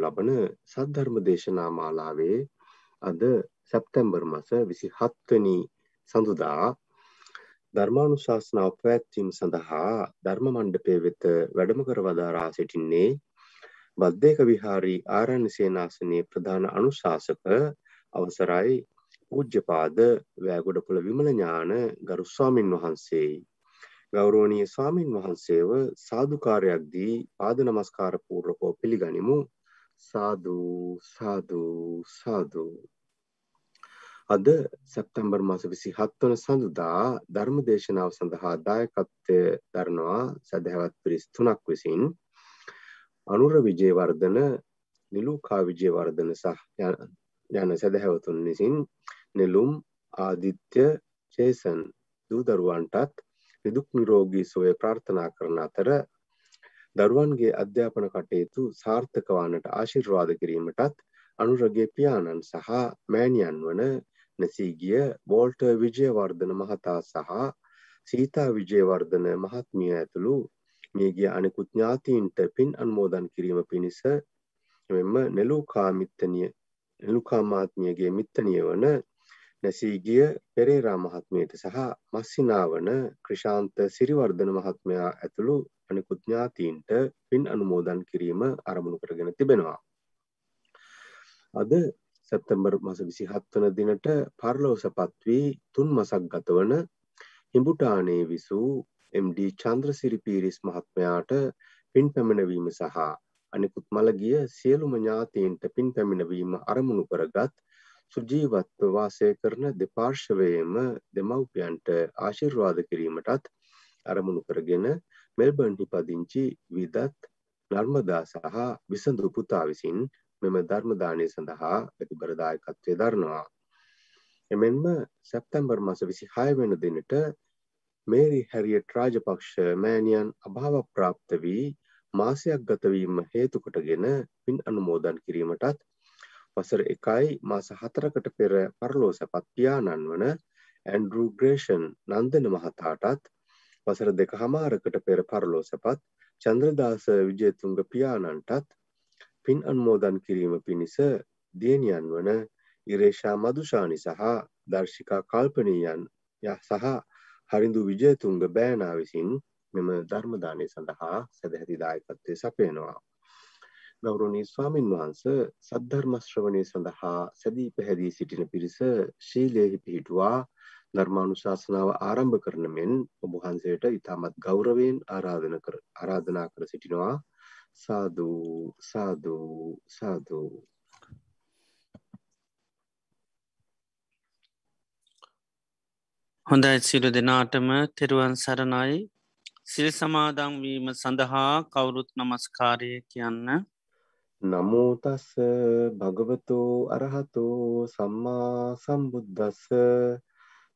ලබන සද්ධර්ම දේශනා මාලාවේ අද සැප්තැම්බර් මස විසි හත්වනි සඳුදා ධර්මානුශාසනාව පැවැත්වීම සඳහා ධර්ම මණ්ඩපය වෙත වැඩම කර වදාරා සිටින්නේ බද්ධයක විහාරී ආරණ්‍ය සේනාසනයේ ප්‍රධාන අනුශාසක අවසරයි පූජ්‍යපාද වෑගොඩපුළ විමල ඥාන ගරු ස්වාමින් වහන්සේයි ගෞරවනීය ස්වාමින් වහන්සේව සාදුකාරයක් දී පාද නමස්කාර පූර්වකව පිළිගනිමු. සාදු සාදු සාදු. අද සැප්තැම්බර් මාස 27 වන සඳුදා ධර්ම දේශනාව සඳහා දායකත්වය දරනවා සදහවත් පිරිස් තුනක් විසින් අනුර විජේවර්ධන නිලූකා විජේවර්ධන සහ යන සදහැවතුන් විසින් නෙළුම් ආදිත්‍ය චේසන් දූ දරුවන්ටත් නිදුක් නිරෝගී සුවය ප්‍රාර්ථනා කරන අතර දරුවන්ගේ අධ්‍යාපන කටයුතු සාර්ථක වන්නට ආශිර්වාද කිරීමටත් අනුරගේ පියාණන් සහ මෑණියන් වන නැසී ගිය වෝල්ට විජයවර්ධන මහතා සහ සීතා විජයවර්ධන මහත්මිය ඇතුළු මියගිය අනෙකුත් ඥාතීන්ට පින් අනුමෝදන් කිරීම පිණිස මෙම නෙලූකා මිත්තනිය නෙලුකා මාත්මියගේ මිත්තනිය වන නැසී ගිය පෙරේරා මහත්මයට සහ මස්සිනාවන ක්‍රිෂාන්ත සිරිවර්ධන මහත්මයා ඇතුළු අනිකුත් ඥාතීන්ට පින් අනුමෝදන් කිරීම අරමුණු කරගෙන තිබෙනවා. අද සැප්තැම්බර් මස විසි හත්වන දිනට පරලෝ සපත් වී තුන් මසක් ගතවන හිඹුටානේ විසූ MD චන්ද්‍රසිරි පීරිස් මහත්මයාට පින් පැමිණවීම සහ අනිකුත් මළගිය සියලුම ඥාතීන්ට පින් පැමිණවීම අරමුණු කරගත් සුජීවත්ව වාසය කරන දෙපාර්ශවයේම දෙමව්පියන්ට ආශිර්වාද කිරීමටත් අරමුණු කරගෙන මෙල්බර්න්හි පදිංචි විදත් නර්මදා සහ විසඳු පුතා විසින් මෙම ධර්මදානය සඳහා ප්‍රතිබරදායකත්වය දරනවා. එමෙන්ම සැප්තැම්බර් මස විසි හය වෙන දිනට මේරි හැරියට් රාජපක්ෂ මෑනියන් අභාව ප්‍රාප්ත වී මාසයක් ගතවීම හේතුකොටගෙන පින් අනුමෝදන් කිරීමටත් වසර එකයි මාස හතරකට පෙර පරලෝ සැපත් පියාණන් වන ඇන්ඩරු ග්‍රේෂන් නන්දන මහතාටත් වසර දෙක හමාරකට පෙර පරලෝ සැපත් චන්ද්‍රදාස විජයතුන්ග පියාණන්ටත් පින් අන්මෝදන් කිරීම පිණිස දියනියන් වන ඉරේෂා මදුෂානි සහ දර්ශිකා කල්පනීයන් ය සහ හරිඳු විජයතුන්ග බෑනා විසින් මෙම ධර්මදානය සඳහා සැදැහැතිදායකත්වය සපයනවා. ගෞරවනීය ස්වාමින් වහන්සේ සද්ධර්ම ශ්‍රවණය සඳහා සැදී පැහැදී සිටින පිරිස ශීලයෙහි පිහිටුවා ධර්මානුශාසනාව ආරම්භ කරන මෙන් ඔබ වහන්සේට ඉතාමත් ගෞරවයෙන් ආරාධන කර ආරාධනා කර සිටිනවා. සාදු සාදු සාදු. හොඳයි සිරු දෙනාටම තෙරුවන් සරණයි. සිල් සමාදංවීම සඳහා කවුරුත් නමස්කාරය කියන්න. නමෝතස්ස භගවතු අරහතු සම්මා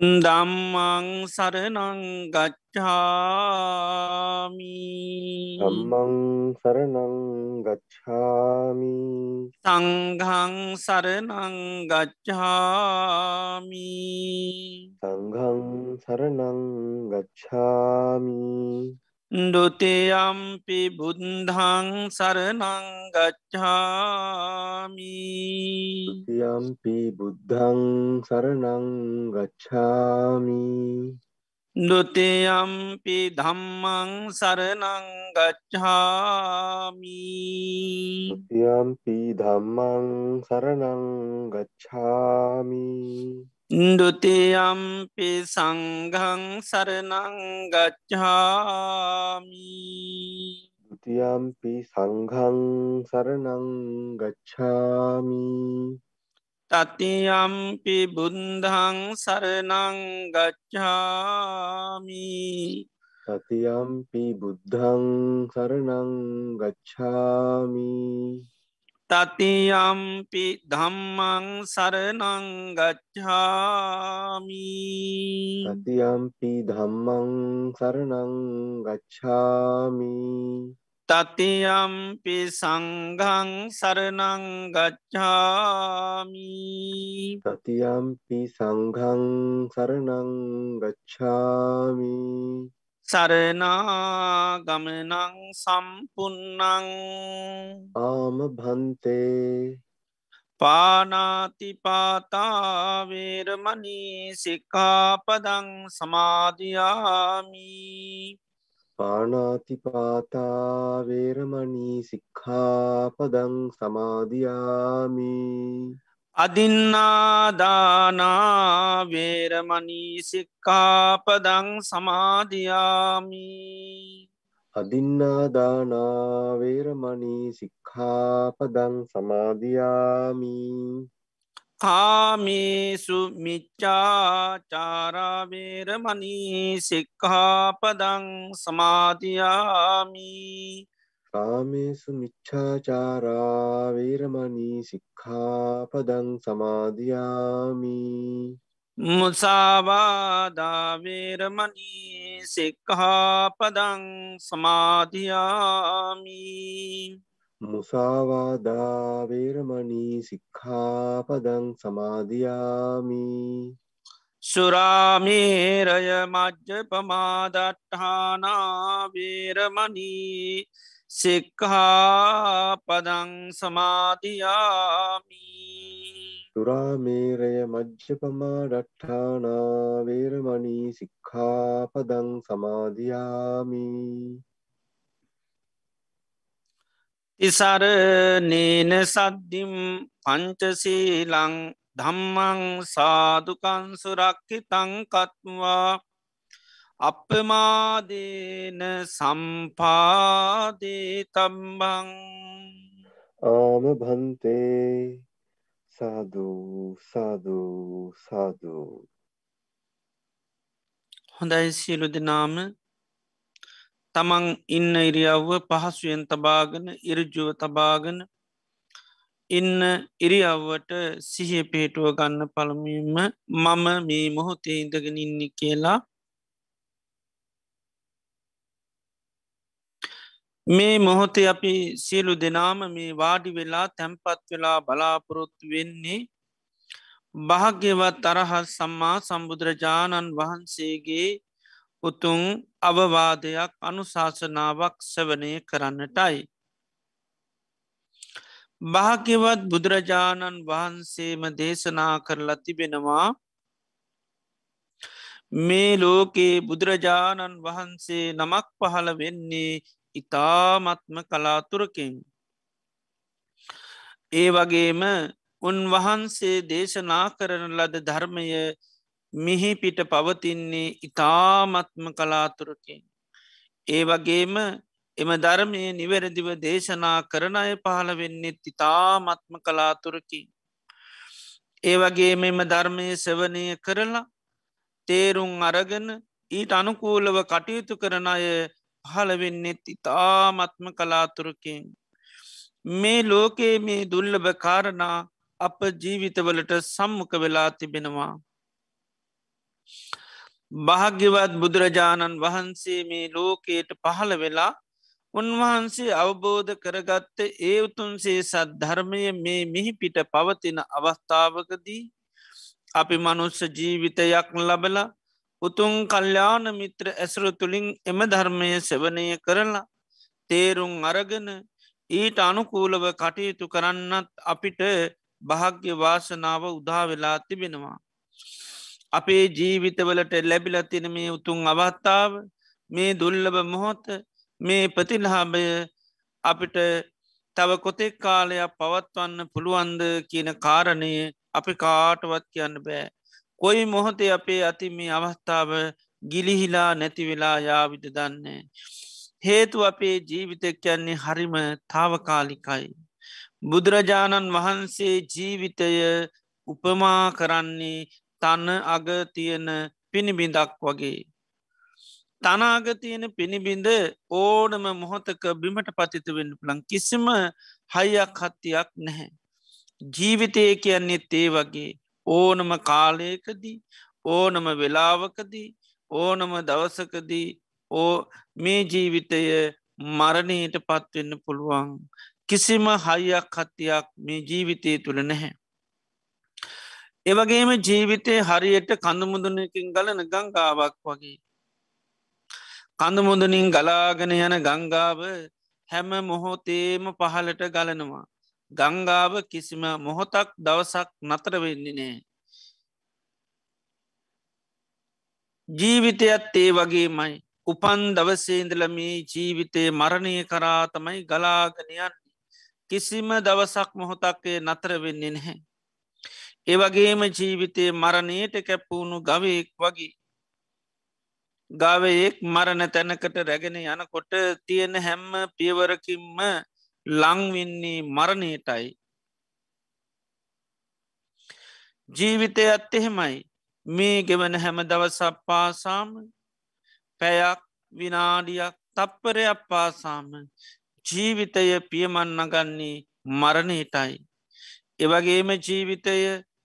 ධම්මං සරනං ගච්ඡාමි. ධම්මං සරනං ගච්ඡාමි. සංඝං සරනං ගච්ඡාමි. සංඝං සරනං ගච්ඡාමි ඩුතියම්පි බුද්ධං සරනංගච්ඡාමි යම්පි බුද්ධං සරනං ගච්ඡාමි ඩුතියම්පි ධම්මං සරනංගච්ඡාමි යම්පි ධම්මං සරනං ඩුතියම්පි සංඝං සරනංගච්ඡාමි දුතියම්පි සංඝං සරනං ගච්ඡාමි තතියම්පි බුද්ධං සරනංගච්ඡාමි සතියම්පි බුද්ධං සරනං ගච්ඡාමි තතියම්පි ධම්මං සරනංගච්ඡාමි තතියම්පි ධම්මං සරණං ගච්ඡාමි තතියම්පි සංගං සරනංගච්ඡාමි තතියම්පි සංඝං සරණං ගච්ඡාමි සරනාගමනං සම්පන්නං ආම භන්තේ පානාතිපාතාවේරමනී සික්කාපදං සමාධයාමී පානාතිපාතා වේරමණී සික්ඛාපදං සමාදියාමි අදින්නාදානාවේරමනී සික්කාපදං සමාධයාමී අදින්නාදානා වේරමණී සික්ඛාපදං සමාදියාමි. කාමේසු මිච්චාචාරාවේරමනී සික්කාපදං සමාධයාමී කාමේසු මිච්ඡාචාරා වේරමණී සික්ඛාපදං සමාදියාමි. මුසාවාදාවේරමනී සික්හාපදං සමාධයාමී මුසාවාදා වේරමණී සික්ඛාපදං සමාදියාමි. සුරාමේරය මජ්්‍ය පමාදට්ඨානාවේරමනී සික්හාපදං සමාධයාමී සුරාමේරය මජ්්‍යපමා ඩට්ඨානා වේරමණී සික්ඛාපදං සමාධයාමි තිසර නේන සද්දිම් පංචසීලං ධම්මං සාධකන්සුරක්කිතං කත්වා අපමාදේන සම්පාදේ තම්බං ආම භන්තේ සාධූ සාධූ සාධූ හොඳයි සියලු දෙනාම. තමන් ඉන්න ඉරියව්ව පහසුවෙන් තබාගෙන ඉරජුව තබාගෙන ඉන්න ඉරියව්වට සිහිය පේටුව ගන්න පළමීම මම මේ මොහොතේ ඉඳගෙන ඉන්න කියලා මේ මොහොතේ අපි සියලු දෙනාම මේ වාඩි වෙලා තැන්පත් වෙලා බලාපොරොත්තු වෙන්නේ භාග්‍යවත් අරහත් සම්මා සම්බුදුරජාණන් වහන්සේගේ උතුන් අවවාදයක් අනුශාසනාවක් සවනය කරන්නටයි. භාග්‍යවත් බුදුරජාණන් වහන්සේම දේශනා කරලා තිබෙනවා මේ ලෝකේ බුදුරජාණන් වහන්සේ නමක් පහළ වෙන්නේ ඉතාමත්ම කලාතුරකින්. ඒ වගේම උන්වහන්සේ දේශනා කරන ලද ධර්මය මිහි පිට පවතින්නේ ඉතාමත්ම කලාතුරකින්. ඒ වගේම එම ධර්මය නිවැරදිව දේශනා කරන අය පහළ වෙන්නෙත් ඉතාමත්ම කලාතුරකි. ඒ වගේ මෙම ධර්මය සවනය කරලා තේරුම් අරගෙන ඊට අනුකූලව කටයුතු කරන අය පහළවෙන්නෙත් ඉතාමත්ම කලාතුරකින්. මේ ලෝකයේ මේ දුල්ලභ කාරණා අප ජීවිතවලට සම්මුඛ වෙලා තිබෙනවා. භාග්‍යවත් බුදුරජාණන් වහන්සේ මේ ලෝකයට පහළ වෙලා උන්වහන්සේ අවබෝධ කරගත්ත ඒ උතුන්සේ සත් ධර්මය මේ මිහි පිට පවතින අවස්ථාවකදී අපි මනුස්ස ජීවිතයක් ලබල උතුන් කල්්‍යාන මිත්‍ර ඇසුරු තුළින් එම ධර්මය සෙවනය කරලා තේරුම් අරගෙන ඊට අනුකූලව කටයුතු කරන්නත් අපිට භාග්‍ය වාසනාව උදා වෙලා තිබෙනවා. අපේ ජීවිතවලට ලැබිලතින මේ උතුන් අවත්තාව මේ දුල්ලබ මොහොත මේ ප්‍රතිල්හාභය අපිට තව කොතෙක් කාලයක් පවත්වන්න පුළුවන්ද කියන කාරණය අපි කාටවත් කියන්න බෑ. කොයි මොහොතේ අපේ අති මේ අවස්ථාව ගිලිහිලා නැතිවෙලා යාවිද දන්නේ. හේතු අපේ ජීවිතක් කියන්නේ හරිම තාවකාලිකයි. බුදුරජාණන් වහන්සේ ජීවිතය උපමා කරන්නේ තන්න අග තියෙන පිණිබිඳක් වගේ. තනාගතියන පිණිබිඳ ඕනම මොහොතක බිමට පතිත වෙන්න පුළන් කිසිම හයියක් හත්තියක් නැහැ. ජීවිතය කියන්නේත් ඒ වගේ ඕනම කාලයකදී ඕනම වෙලාවකදී ඕනම දවසකදී ඕ මේ ජීවිතය මරණයට පත්වෙන්න පුළුවන් කිසිම හයියක් හත්තියක් මේ ජීවිතය තුළ නැහැ. එවගේම ජීවිතය හරියට කඳමුදුනකින් ගලන ගංගාවක් වගේ. කඳමුදනින් ගලාගෙන යන ගංගාව හැම මොහොතේම පහලට ගලනවා. ගංගාව කිසිම මොහොතක් දවසක් නතර වෙන්නේ නෑ. ජීවිතයත් ඒ වගේමයි උපන් දවසේන්දල මේ ජීවිතය මරණය කරා තමයි ගලාගනයන් කිසිම දවසක් මොහොතක්කේ නතර වෙන්නේ නැහැ. ඒවගේම ජීවිතය මරණයට කැප්පුුණු ගවයෙක් වගේ. ගාවයෙක් මරණ තැනකට රැගෙන යනකොට තියෙන හැම්ම පියවරකින්ම ලංවෙන්නේ මරණයටයි. ජීවිතයත් එහෙමයි මේ ගෙවන හැම දවසක් පාසාම පැයක් විනාඩියක් තප්පරයක් පාසාම ජීවිතය පියමන් නගන්නේ මරණයටයි. එවගේම ජීවිතය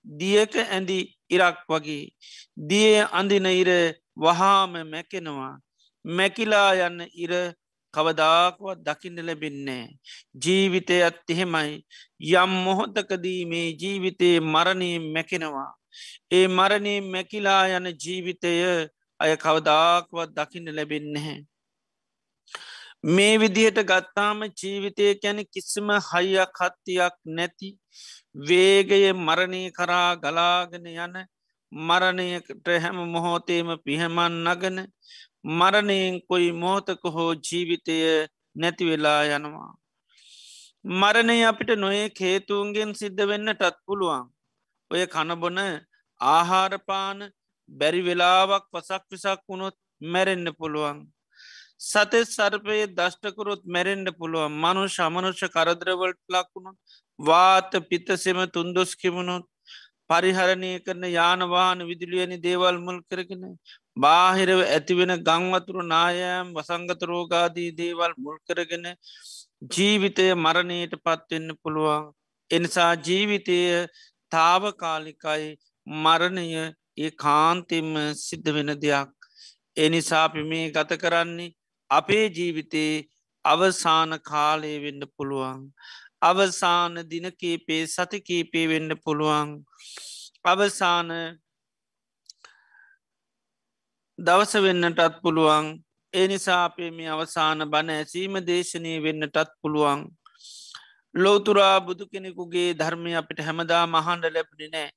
දියක ඇඳි ඉරක් වගේ. දිය අඳින ඉර වහාම මැකෙනවා. මැකිලා යන්න ඉර කවදාකුවත් දකින්න ලැබෙන්නේ. ජීවිතයත් එහෙමයි යම් මොහොතකදී මේ ජීවිතයේ මරණය මැකෙනවා. ඒ මරණය මැකිලා යන ජීවිතය අය කවදාකුවත් දකින්න ලැබෙන්නේ. මේ විදිහට ගත්තාම ජීවිතය ගැන කිසිම හයියක් කත්තියක් නැති වේගය මරණය කරා ගලාගෙන යන මරණයකට හැම මොහෝතේම පිහමන් නගන මරණයෙන් කොයි මෝතක හෝ ජීවිතය නැතිවෙලා යනවා. මරණය අපිට නොයේ හේතුන්ගෙන් සිද්ධ වෙන්නටත් පුළුවන්. ඔය කණබොන ආහාරපාන බැරි වෙලාවක් පසක් විසක් වුණොත් මැරෙන්න්න පුළුවන්. සතෙ සර්පයේ දෂ්ටකරොත් මැරෙන්ඩ පුළුවන් මනු ශමනුෂ කරදරවලට ලක්වුණොත් වාත පිත්තසෙම තුන්දොස් කිමුණොත් පරිහරණය කරන යානවාන විදිලියනි දේවල් මුල් කරගෙන බාහිරව ඇතිවෙන ගංවතුරු නායෑම් වසංගත රෝගාදී දේවල් මුල් කරගෙන ජීවිතය මරණයට පත්වෙන්න පුළුවන්. එනිසා ජීවිතය තාවකාලිකයි මරණය ඒ කාන්තෙම සිද්ධ වෙන දෙයක්. එනිසාපි මේ ගත කරන්නේ අපේ ජීවිතයේ අවසාන කාලය වෙන්න පුළුවන්. අවසාන දිනකීපේ සතිකීපේ වෙන්න පුළුවන්. අවසාන දවස වෙන්නටත් පුළුවන්. ඒ නිසා අපේ මේ අවසාන බණ ඇසීම දේශනය වෙන්නටත් පුළුවන්. ලෝතුරා බුදු කෙනෙකුගේ ධර්මය අපිට හැමදා මහන්ඩ ලැබ්ඩි නෑ.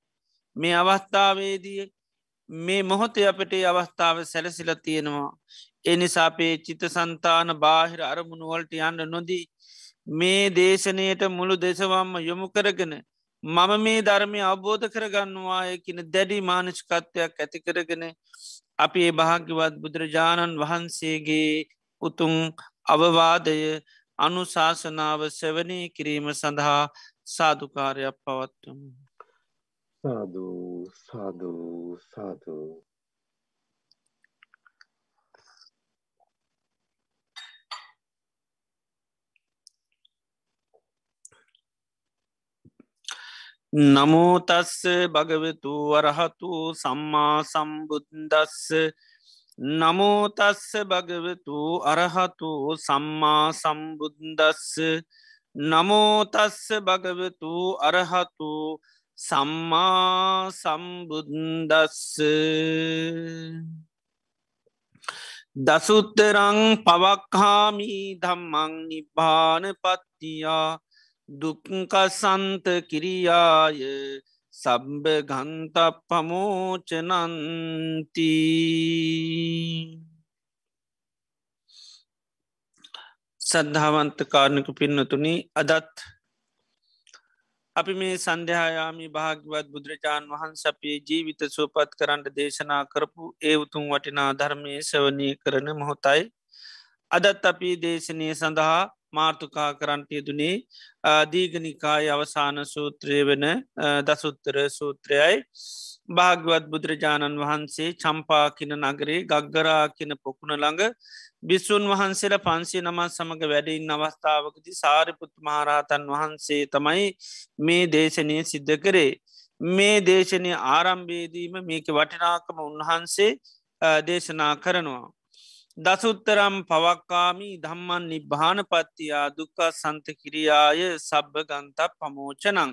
මේ අවස්ථාවේදී මේ මොහොතේ අපට අවස්ථාව සැලසිල තියෙනවා. එනිසාපේ චිත සන්තාන බාහිර අරමුණුවලට යන්න නොදී මේ දේශනයට මුළු දෙසවම්ම යොමු කරගෙන මම මේ ධර්මය අවබෝධ කරගන්නවාය කියන දැඩි මානෂකත්වයක් ඇති කරගෙන අපි ඒ භාග්‍යවත් බුදුරජාණන් වහන්සේගේ උතුන් අවවාදය අනුශාසනාව සැවනී කිරීම සඳහා සාධකාරයක් පවත්වමු. සාධූ සාධූ සාධූ නමෝතස්ස භගවෙතු වරහතු සම්මා සම්බුද්දස්ස. නමෝතස්ස භගවෙතු අරහතු සම්මා සම්බුද්දස්ස. නමෝතස්ස භගවෙතු අරහතු සම්මා සම්බුද්දස්ස. දසුත්තරං පවක්හාමී ධම්මං නිබ්භාන පත්තියා. දුක්කසන්ත කිරියාය සබ්බ ගන්ත පමෝචනන්ති සද්ධාවන්ත කාරණක පින්නතුනි අදත් අපි මේ සන්ධ්‍යයාමි භාග්‍යවත් බුදුරජාණන් වහන්ස අපේ ජීවිත සුවපත් කරන්නට දේශනා කරපු ඒ උතුම් වටිනා ධර්මය සවනී කරන මොහොතයි. අදත් අපි දේශනය සඳහා මාර්ථකා කරන්ටය දුනේ දීගනිකාය අවසාන සූත්‍රය වන දසුත්තර සූත්‍රයයි භාගවත් බුදුරජාණන් වහන්සේ චම්පා කියන නගරේ ගග්ගරා කියන පොකුණ ළඟ බිස්සුන් වහන්සේල පන්සේ නමත් සමඟ වැඩඉන්න අවස්ථාවකති සාරිපුත් මහරහතන් වහන්සේ තමයි මේ දේශනය සිද්ධ කරේ. මේ දේශනය ආරම්භේදීම මේක වටිනාකම උන්වහන්සේ දේශනා කරනවා. දසුත්තරම් පවක්කාමී ධම්මන් නිබ්භානපත්තියා දුක්ක සන්ත කිරියාය සබ්භ ගන්තක් පමෝචනං.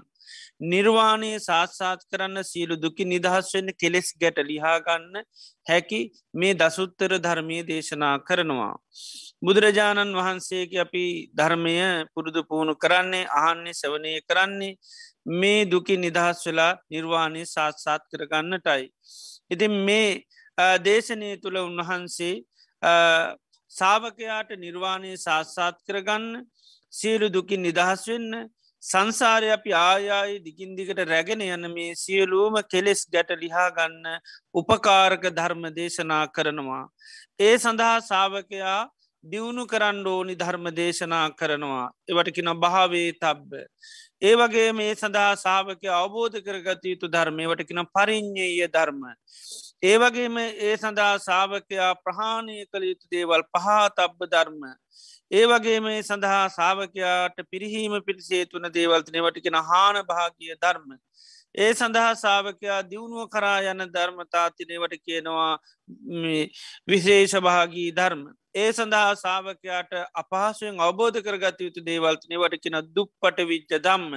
නිර්වාණය සාත්සාත් කරන්න සියලු දුකි නිදහස් වෙන්න කෙලෙස් ගැට ලිහාගන්න හැකි මේ දසුත්තර ධර්මය දේශනා කරනවා. බුදුරජාණන් වහන්සේගේ අපි ධර්මය පුරුදු පුහුණු කරන්නේ අහන්නේ සවනය කරන්නේ මේ දුකි නිදහස් වෙලා නිර්වාණය සාත්සාත් කරගන්නටයි. ඉතින් මේ දේශනය තුළ උන්වහන්සේ සාාවකයාට නිර්වාණය සාත්සාත් කරගන්න සියලු දුකින් නිදහස් වෙන්න සංසාරය අපි ආයායි දිගින්දිකට රැගෙන යන මේ සියලූම කෙලෙස් ගැට ලිහා ගන්න උපකාරක ධර්ම දේශනා කරනවා. ඒ සඳහා සාාවකයා දියුණු කරන්න ඕනි ධර්ම දේශනා කරනවා. එවටකින භාවේ තබ්බ. ඒ වගේ මේ සඳහා සාාවකය අවබෝධ කරගත යුතු ධර්මයවටකින පරිින්්ඥය ධර්ම. ඒ වගේම ඒ සඳහා සාාවකයා ප්‍රහාණය කළ යුතු දේවල් පහා තබ්බ ධර්ම. ඒ වගේ මේ සඳහා සාාවකයාට පිරිහීම පිරිසේතුන දේවල්තනය වටිකෙන හාන භාගිය ධර්ම. ඒ සඳහා සාාවකයා දියුණුව කරා යන ධර්මතාතිනවට කියනවා විශේෂභාගී ධර්ම. ඒ සඳහා සාාවකයාට අපහසුවෙන් අවබෝධ කරගත යුතු දේවල්තනය වටකින දුප්පට විච්ච දම්ම.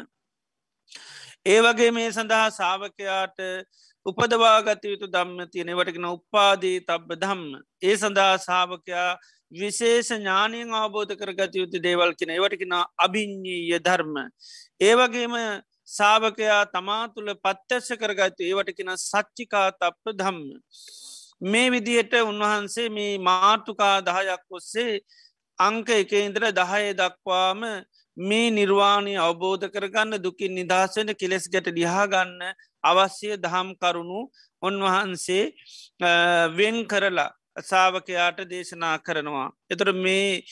ඒ වගේ මේ සඳහා සාාවකයාට උපදවාගත යුතු දම්ම තියෙන වටකෙන උපාදී තබ්බ දම්ම. ඒ සඳහා සාාවකයා විශේෂ ඥානයෙන් අවබෝධ කරගත යුතු දේවල් කෙන ඒවටකෙන අභිං්ඥීය ධර්ම. ඒවගේම සාාවකයා තමා තුළ පත්්‍යශ කරගත්තු ඒවටකෙන සච්චිකා තප්ප ධම්ම. මේ විදියට උන්වහන්සේ මේ මාර්තුකා දහයක් ඔස්සේ අංක එක ඉන්ද්‍ර දහය දක්වාම මේ නිර්වාණය අවබෝධ කරගන්න දුකින් නිදහසෙන කෙලෙස් ගැට ලිහාගන්න අවශ්‍ය දහම් කරුණු උන්වහන්සේ වෙන් කරලා සාාවකයාට දේශනා කරනවා. එතර මේ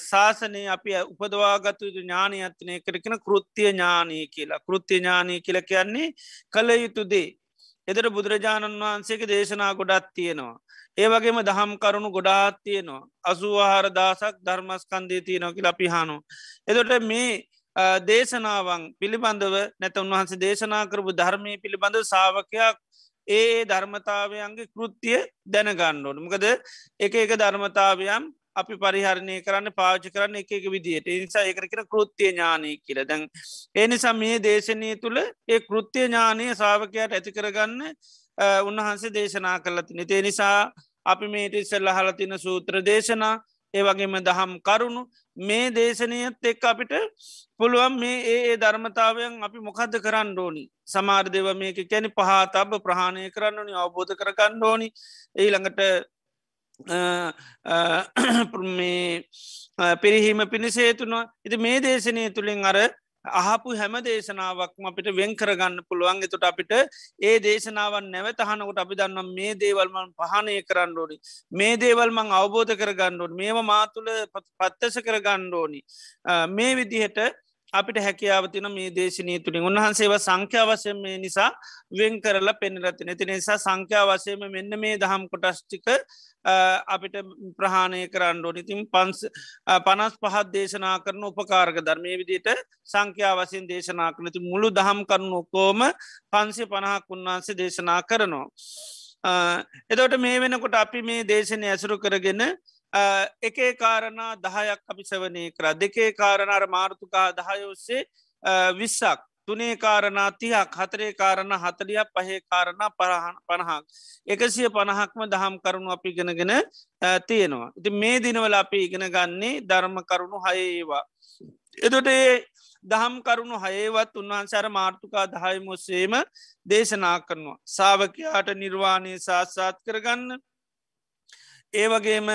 ශාසනය අපි උපදවාගත්තු ඥානය අත්නය කරකෙන කෘත්තිය ඥානී කියලා කෘත්තිය ඥානී කියල කියන්නේ කළ යුතුදේ. එතර බුදුරජාණන් වහන්සේක දේශනා ගොඩත් තියෙනවා. ඒ වගේම දහම් කරුණු ගොඩාත් තියෙනවා. අසුවාහාර දාසක් ධර්මස්කන්දය තියනො කියලා පිහානු. එතොට මේ දේශනාවන් පිළිබඳව නැත උන්වහන්සේ දේශනා කරපු ධර්මය පිළිබඳ සාාවකයක් ඒ ධර්මතාවයන්ගේ කෘත්තිය දැනගන්නඩුවන මකද එක එක ධර්මතාවයම් අපි පරිහරණය කරන්න පාච කරන්න එක එක විදියට. නිසා එකරකෙන කෘත්තිය ඥානය කියල. දැන් ඒනිසා මේ දේශනය තුළ ඒ කෘත්තිය ඥානය සාාවකයට ඇති කරගන්න උන්වහන්සේ දේශනා කරලති නිතේ නිසා අපි මේට ඉස්සල්ල හලතින සූත්‍ර දේශනා ඒවගේම දහම් කරුණු මේ දේශනයත් එක් අපිට පුළුවන් මේ ඒ ධර්මතාවයන් අපි මොකද කරන්න ඕනි? සමාර් දෙව මේක කැනෙ පහතබ ප්‍රහණය කරන්න ඕනි අවබෝධ කරගන්න ඕනි. ඒ ළඟට පිරිහීම පිණිසේතුනවා ඉති මේ දේශනය තුළින් අර අහපු හැම දේශනාවක්ම අපිට වෙන් කරගන්න පුළුවන්. එතුට අපිට ඒ දේශනාවන් නැවත හනකොට අපි දන්නම් මේ දේවල්මන් පහනය කරන්න ඕනි. මේ දේවල්මං අවබෝධ කරගන්නඩුවන් මේම මාතුළ පත්තස කරගන්න ඕනි. මේ විදිහට අපිට හැකියාවතින මේ දේශනී තුළින්. උන්වහන්සේව සංඛ්‍යාවසයෙන් මේ නිසා වෙන් කරලා පෙන්රතින ති නිසා සංඛ්‍යාවසයම මෙන්න මේ දහම් කොටස්්ටික අපිට ප්‍රහාණය කරන්න ඕනිතින් පන්ස් පනස් පහත් දේශනා කරන උපකාරක ධර්මය විදියට සංඛ්‍යා වසින් දේශනා කරනති මුළු දහම් කරනු ඔක්කෝම පන්සේ පණහක් උන්වහන්සේ දේශනා කරනවා. එතවට මේ වෙනකොට අපි මේ දේශනය ඇසුරු කරගෙන එකේ කාරණා දහයක් අපි සවනය කර. දෙකේ කාරණාර මාර්තුකා දහයෝස්සේ විස්සක්. තුනේ කාරණා තියක් හතරේ කාරණ හතලියක් පහේ කාරණා පරහන් පණහක් එකසිය පණහක්ම දහම් කරුණු අපි ගෙනගෙන තියෙනවා. ඉති මේ දිනවල අපි ඉගෙන ගන්නේ ධර්ම කරුණු හයේවා. එතොට ඒ දහම් කරුණු හයේවත් උන්වහන්සර මාර්ථකා දහයමුස්සේම දේශනා කරනවා. සාාවකයාට නිර්වාණය සාත්සාත් කරගන්න ඒවගේම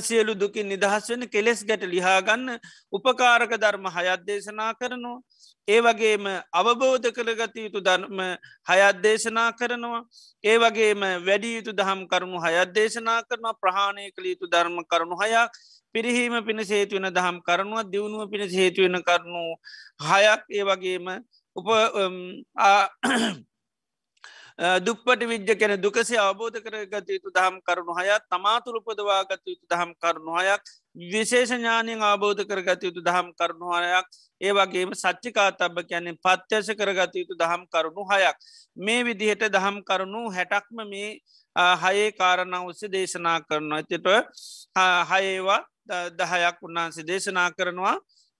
සියලු දුකින් නිදහස් වෙන කෙලෙස් ගැට ලිහාගන්න උපකාරක ධර්ම හයත් දේශනා කරනවා. ඒ වගේම අවබෝධ කරගත යුතු ධර්ම හයත් දේශනා කරනවා. ඒ වගේම වැඩි යුතු දහම් කරුණු හයත් දේශනා කරනවා ප්‍රහාණය කළ යුතු ධර්ම කරුණු හයක් පිරිහීම පිණ සේතුවෙන දහම් කරනුව දියුණුව පිණ හේතුවෙන කරනු හයක් ඒ වගේම උප දුප්පට විද්‍ය කෙන දුකසේ අවබෝධ කරගත යුතු දහම් කරුණු හයත් තමාතුළ උපදවාගත යුතු දහම් කරුණු හයක් විශේෂ ඥානයෙන් අවබෝධ කරගත යුතු දහම් කරුණු හයක්. ඒ වගේම සච්චිකා තබ කියන්නේ පත්්‍යශ කරගත යුතු දහම් කරුණු හයක්. මේ විදිහට දහම් කරුණු හැටක්ම මේ හයේ කාරණ උස්ස දේශනා කරනවා. ඇතිට හයේවා දහයක් උන්වහන්සේ දේශනා කරනවා.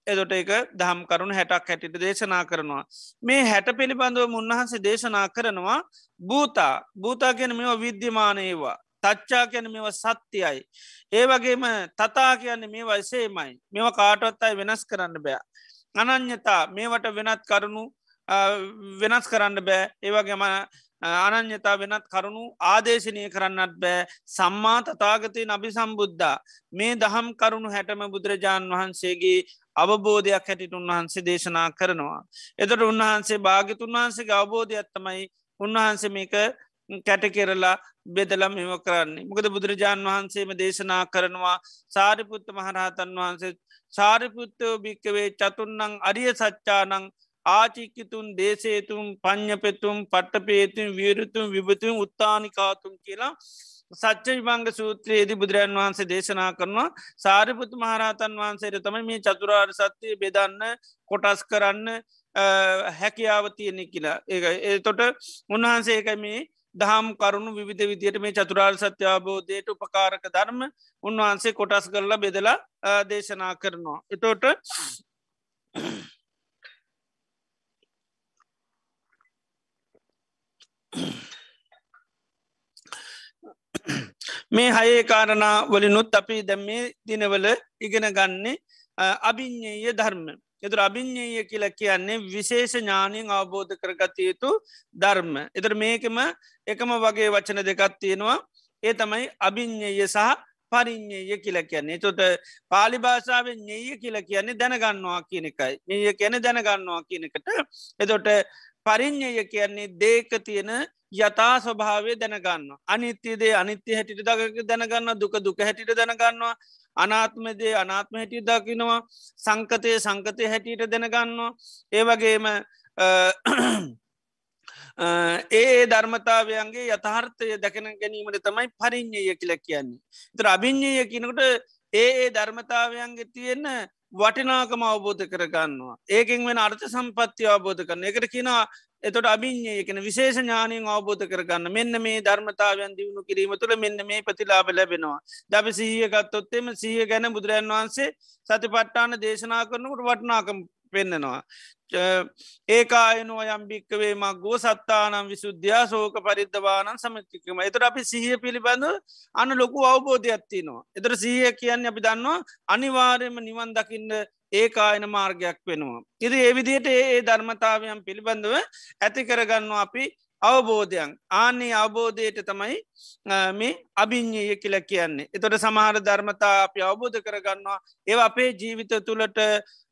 එදොට එක දහම් කරුණු හැටක් හැටිට දේශනා කරනවා. මේ හැට පිළිබඳව උන්වහන්සේ දේශනා කරනවා භූතා. භූතා ගැන මෙවා විද්‍යමානයවා තච්චා ගැන මෙව සත්‍යයයි. ඒ වගේම තතා කියන්නේ මේ වයිසේමයි මෙව කාටොත් අයි වෙනස් කරන්න බෑ. අනං්‍යතා මේවට වෙනත් කරුණු වෙනස් කරන්න බෑ ඒවගේම අනං්‍යතා වෙනත් කරුණු ආදේශනය කරන්නත් බෑ සම්මා තතාගතය නබි සම්බුද්ධා මේ දහම් කරුණු හැටම බුදුරජාණන් වහන්සේගේ අවබෝධයක් හැටිට උන්වහන්සේ දේශනා කරනවා. එතට උන්වහන්සේ භාගිතුන් වහන්සේ අවබෝධයක්ත්තමයි උන්වහන්සේ මේක කැටකෙරලා බෙදලම් මෙම කරන්නේ. මොකද බුදුරජාණන් වහන්සේම දේශනා කරනවා සාරිපුත්ත මහරහතන් වහන්සේ සාරිපුත්තෝ භික්කවේ චතුන්නං අරිය සච්චානං ආචික්කිතුන් දේශේතුම් පඥ්ඥපෙතුම් පට්ටපේතුම් වියරුතුම් විභතුම් උත්තානිකාතුම් කියලා සච්ච විභංග සූත්‍රයේදී බුදුරන් වහන්සේ දේශනා කරනවා සාරිපුතු මහරහතන් වහන්සේට තම මේ චතුරාර් සත්‍යය බෙදන්න කොටස් කරන්න හැකියාව තියෙනෙ කියලා ඒ ඒතොට උන්වහන්සේ එක මේ දහම් කරුණු විවිධ විදියට මේ චතුරාර් සත්‍යාබෝධයට උපකාරක ධර්ම උන්වහන්සේ කොටස් කරලා බෙදලා දේශනා කරනවා. එතෝට මේ හයේ කාරණා වලිනුත් අපි දැම් මේ දිනවල ඉගෙන ගන්නේ අභිඤ්ඥය ධර්ම එතුර අභිඤ්ඥය කියල කියන්නේ විශේෂ ඥානයෙන් අවබෝධ කරගත යුතු ධර්ම. එතර මේකම එකම වගේ වචන දෙකත් තියෙනවා ඒ තමයි අභිඤ්ඥය සහ පරිින්්ඥය කියල කියන්නේ තොට පාලි භාෂාවෙන් ඥය කියල කියන්නේ දැනගන්නවා කියන එකයි. ඒ කියන දැනගන්නවා කියනකට එතොට පරිින්්ඥය කියන්නේ දේක තියෙන යථා ස්වභාවය දැනගන්න. අනිත්‍යදේ අනිත්‍ය හැටිට දක දැනගන්න දුක දුක හැටිට දැනගන්නවා අනාත්මදේ අනාත්ම හැටිය දකිනවා සංකතය සංකතය හැටියට දැනගන්නවා ඒවගේම ඒ ධර්මතාවයන්ගේ යථාර්ථය දැකන ගැනීමට තමයි පරිින්්ඥය කියල කියන්නේ. තර අභිං්ඥය කියනකට ඒ ඒ ධර්මතාවයන්ගේ තියෙන වටිනාකම අවබෝධ කරගන්නවා. ඒකෙන් වෙන අර්ථ සම්පත්තිය අවබෝධ කරන එකට කියෙනවා එතොට අභිං්ඥය කෙන විශේෂ ඥානයෙන් අවබෝධ කරගන්න මෙන්න මේ ධර්මතාවයන් දියුණු කිරීම තුළ මෙන්න මේ ප්‍රතිලාබ ලැබෙනවා. දබ සීහකත්තොත්තෙම සීහ ගැන බුදුරන් වහන්සේ සති පට්ටාන දේශනා කරනකට වටනාකම් පෙන්න්නනවා. ඒකායනෝ යම්භික්කවේ මක්ගෝ සත්තානම් විසුද්ධයා සෝක පරිද්ධවානන් සමතිකම එතර අපි සිහිය පිළිබඳ අන ලොකු අවබෝධයක්ත්තිනවා. එතර සීහ කියන්න අපි දන්නවා අනිවාර්යම නිවන් දකින්න ඒකායන මාර්ගයක් වෙනවා. ඉදි ඒවිදියට ඒ ධර්මතාවයන් පිළිබඳව ඇති කරගන්නවා අපි අවබෝධයන්. ආන්නේ අවබෝධයට තමයි මේ අභිං්ඥය කියල කියන්නේ. එතොට සමහර ධර්මතා අපි අවබෝධ කරගන්නවා. ඒ අපේ ජීවිත තුළට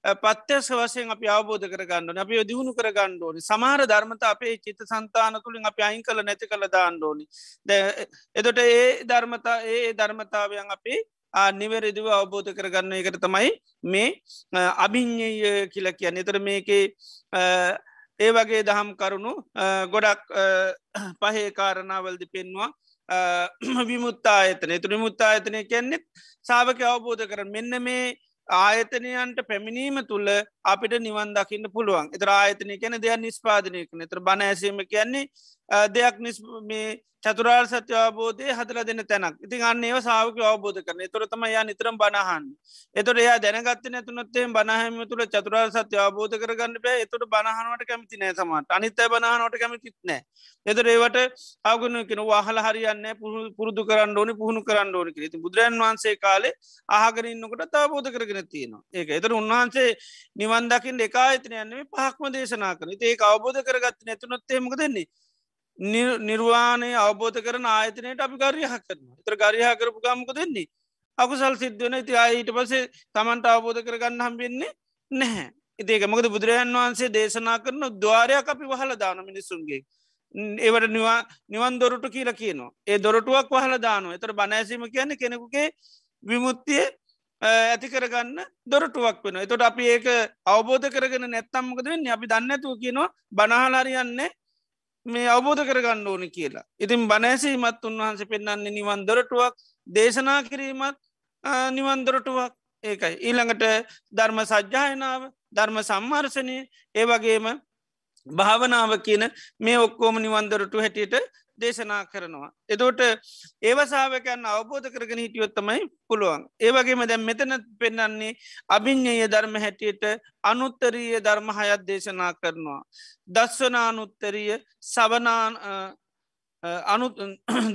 පත්්‍යස වසයෙන් අපි අවබෝධ කරගන්න අපි දියුණු කරගණ්ඩෝනි සමහර ධර්මත අපේ චිත සන්තාන තුළින් අපි අයින් කළ නැති කළ දාණ්ඩෝනි එතොට ඒ ධර්මතා ඒ ධර්මතාවයන් අපේ නිවැරදිව අවබෝධ කරගන්න එකට තමයි මේ අභිං්ඥය කියල කියන්න. එතර මේකේ ඒ වගේ දහම් කරුණු ගොඩක් පහේ කාරණාවල්දි පෙන්වා විමුත්තා අයතනය තුළ මුත්තා අයතනය කියන්නෙත් සාාවක අවබෝධ කර මෙන්න මේ ආයතනයන්ට පැමිණීම තුළ අපිට නිවන් දකින්න පුළුවන්. එතර ආයතනය කැන දෙයක් නිස්පාදනය කන තර බණ ඇසීම කියන්නේ දෙයක් නිස් මේ චතුරාර් සත්‍ය අවබෝධය හදල දෙන්න තැනක්. ඉතින් අන්න ඒව සාාවක අවබෝධ කරන. තොරතම යා නිතරම් බණහන් එතොට එයා දැනගත්ත නැතුනොත්තේ බණහම තුළ චතුරාර් සත්‍ය අවබෝධ කරගන්න බෑ. එතොට බණහනට කැමති නෑ සමට අනිත බණහනට කැමතිත් නෑ. එතර ඒවට අවගුණ කෙන වාහල හරියන්න පුරුදු කරන්න ඕනි පුහුණු කරන්න ඕනි ති බුදුරන් වහන්සේ කාලේ ආහගරන්නකට තාබෝධ කරගෙන තියෙනවා. ඒක. එතර උන්වහන්සේ නිවන් දකිින් එකා එතන යන්නේ පහක්ම දේශනා කන ඒ අවබෝධ කරගත්ත නැතුනොත්තේමක දෙන්නේ නිර්වාණය අවබෝධ කරන ආයතනයට අපි ගරියහ කරන තර ගරිහ කරපු ගමක දෙන්නේ අකුසල් සිද්ධන ති අයිට පසේ තමන්ට අවබෝධ කරගන්න හම්බෙන්නේ නැහැ. ඉතික මකද බුදුරජන් වහන්සේ දේශනා කරන දවාරයක් අපි වහල දාන මිනිසුන්ගේ ඒවට නිවා නිවන් දොරටු කියලා කියනවා. ඒ දොරටුවක් වහල දානවා. එතර බනෑසීම කියන්නේ කෙනෙකුගේ විමුත්තිය ඇති කරගන්න දොරටුවක් වෙන එතොට අපි ඒක අවබෝධ කරගෙන නැත්තම්මකද වෙන්න? අපි දන්නඇතුව කියනවා බනහලාරියන්නේ මේ අවබෝධ කරගන්න ඕන කියලා. ඉතින් බනෑසීමත් උන්වහන්ස පෙන්න්නන්නේ නිවන්දොරටුවක් දේශනා කිරීමත් නිවන්දොරටුවක් ඒකයි. ඊළඟට ධර්ම සජ්්‍යායනාව ධර්ම සම්මර්ශනය ඒ වගේම භාවනාව කියන මේ ඔක්කෝම නිවන්දරටු හැටියට දේශනා කරනවා. එතෝට ඒවසාාවකයන් අවබෝධ කරගෙන හිටියොත්තමයි පුළුවන්. ඒවගේම දැම් මෙතන පෙන්න්නන්නේ අභිං්ඥය ධර්ම හැටියට අනුත්තරීය ධර්ම හයත් දේශනා කරනවා. දස්වනානුත්තරිය සවනාන්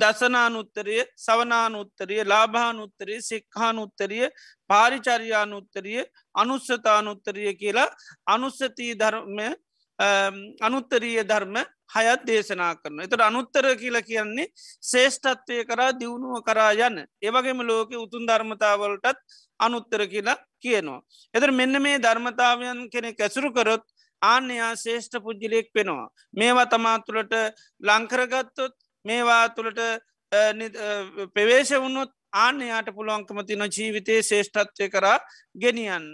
දසනානුත්තරිය සවනානුත්තරිය ලාභානුත්තරිය සික්හානුත්තරිය පාරිචර්යානුත්තරිය අනුස්සතානුත්තරිය කියලා අනුස්සතී ධර්මය අනුත්තරීය ධර්ම හයත් දේශනා කරන. එතට අනුත්තර කියල කියන්නේ ශේෂ්ඨත්වය කරා දියුණුව කරා යන්න. ඒවගේම ලෝක උතුන් ධර්මතාවලටත් අනුත්තර කියලා කියනවා. එතර මෙන්න මේ ධර්මතාවයන් කෙනෙ ඇසුරු කරොත් ආන්‍යයා ශේෂ්ඨ පුද්ජිලෙක් වෙනවා. මේවා තමාතුළට ලංකරගත්තොත් මේවා තුළට පෙවේශ වුණොත් ආන්‍යයාට පුළුවන්කම තින ජීවිතයේ ශේෂ්ඨත්වය කරා ගෙනියන්න.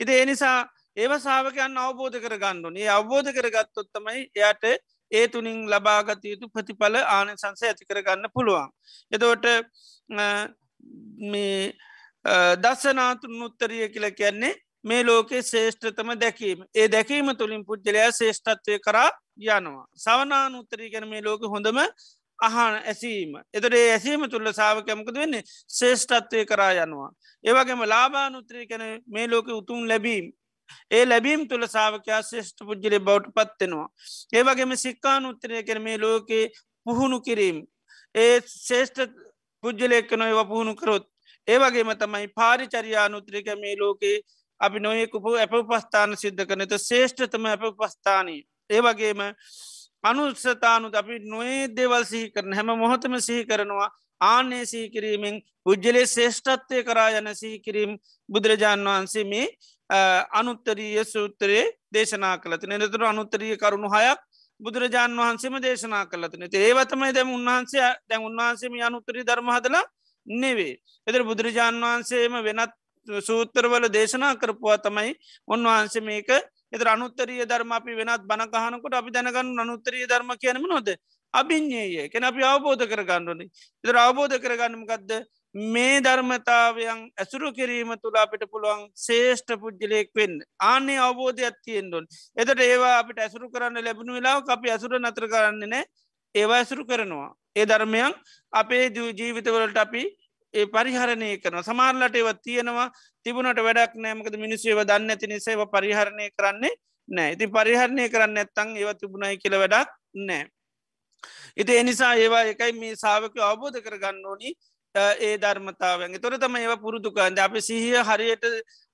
ඉති එනිසා ඒව සාාවකයන් අවබෝධ කර ගණ්ඩුන ඒ අවබෝධ කරගත්තොත්තමයි එයට ඒ තුනින් ලබාගත යුතු ප්‍රතිඵල ආන සංසය ඇති කරගන්න පුළුවන්. එදෝට මේ දස්සනාතුන් උත්තරිය කියල කියන්නේ මේ ලෝකේ ශේෂ්ඨතම දැකීම ඒ දැකීම තුළින් පුද්ජලයා ශේෂ්ඨත්වය කරා යනවා. සවනාන උත්තරී ගැන මේ ලෝක හොඳම අහන ඇසීම එතට ඒ ඇසීම තුළ සාාවකයමකද වෙන්නේ ශේෂ්ඨත්වය කරා යනවා. ඒවගේම ලාබානුත්‍රී කැන මේ ලෝක උතුම් ලැබීම් ඒ ලැබීම් තුළ සාාවකයා ශේෂ්ඨ පුද්ජලි බවට පත්වෙනවා. ඒවගේම සික්කාන උත්තරය කර මේ ලෝකයේ පුහුණු කිරීම්. ඒ ශේෂ්ඨ පුද්ජලයක්ක නොව පුහුණු කරොත් ඒවගේම තමයි පාරිචරයානුත්‍රික මේ ලෝකයේ අපි නොයෙකුපු ඇප පස්ථාන සිද්ධ කරනත ශේෂ්ඨතම ඇප පස්ථානී. ඒවගේම අනුත්සතානුත් අපි නොේ දෙවල් සිහි කරන හැම මොහොතම සිහි කරනවා ආනේ සීකිරීමෙන් පුද්ජලේ ශේෂ්ඨත්වය කරා යන සිහිකිරීම් බුදුරජාණන් වහන්සේ මේ අනුත්තරීය සූත්‍රයේ දේශනා කලති නතුර අනුත්තරීය කරුණු හයක් බුදුරජාණන් වහන්සේම දේශනා කලතින ඒවතමයි දැම උන්වහන්සේ දැන් උන්වහන්සේම අනුත්තරී ධර්මහදලා නෙවේ. එතර බුදුරජාණන් වහන්සේම වෙනත් සූත්‍රවල දේශනා කරපුවා තමයි උන්වහන්සේ මේක. එතර අනුත්තරිය ධර්ම අපි වෙනත් බණකහනකොට අපි දැනගන්න අනුත්තරිය ධර්ම කියනම නොද අභිං්ඥයේ කෙන අපි අවබෝධ කරගන්නඩනි එතර අවබෝධ කරගන්නමකක්ද මේ ධර්මතාවයන් ඇසුරු කිරීම තුළ අපිට පුළුවන් ශේෂ්ඨ පුද්ජලයෙක් වෙන් ආනේ අවබෝධයක් තියෙන්ඩුන් එතට ඒවා අපිට ඇසුරු කරන්න ලැබුණු වෙලාව අපි ඇසුර නතර කරන්නේ නෑ ඒවා ඇසුරු කරනවා. ඒ ධර්මයන් අපේ ජීවිතවලට අපි ඒ පරිහරණය කරන සමාරලට ඒව තියෙනවා. තිබුණට වැඩක් නෑමකද මිනිස්සේව දන්න ඇති නිසේව පරිහරණය කරන්නේ නෑ ඉති පරිහරණය කරන්න ඇත්තං ඒව තිබුණයි කියල වැඩක් නෑ. ඉති එනිසා ඒවා එකයි මේ සාාවක අවබෝධ කරගන්න ඕනි. ඒ ධර්මතාවෙන් තොර තම ඒව පුරුදුකන්ද අප සිහිය හරියට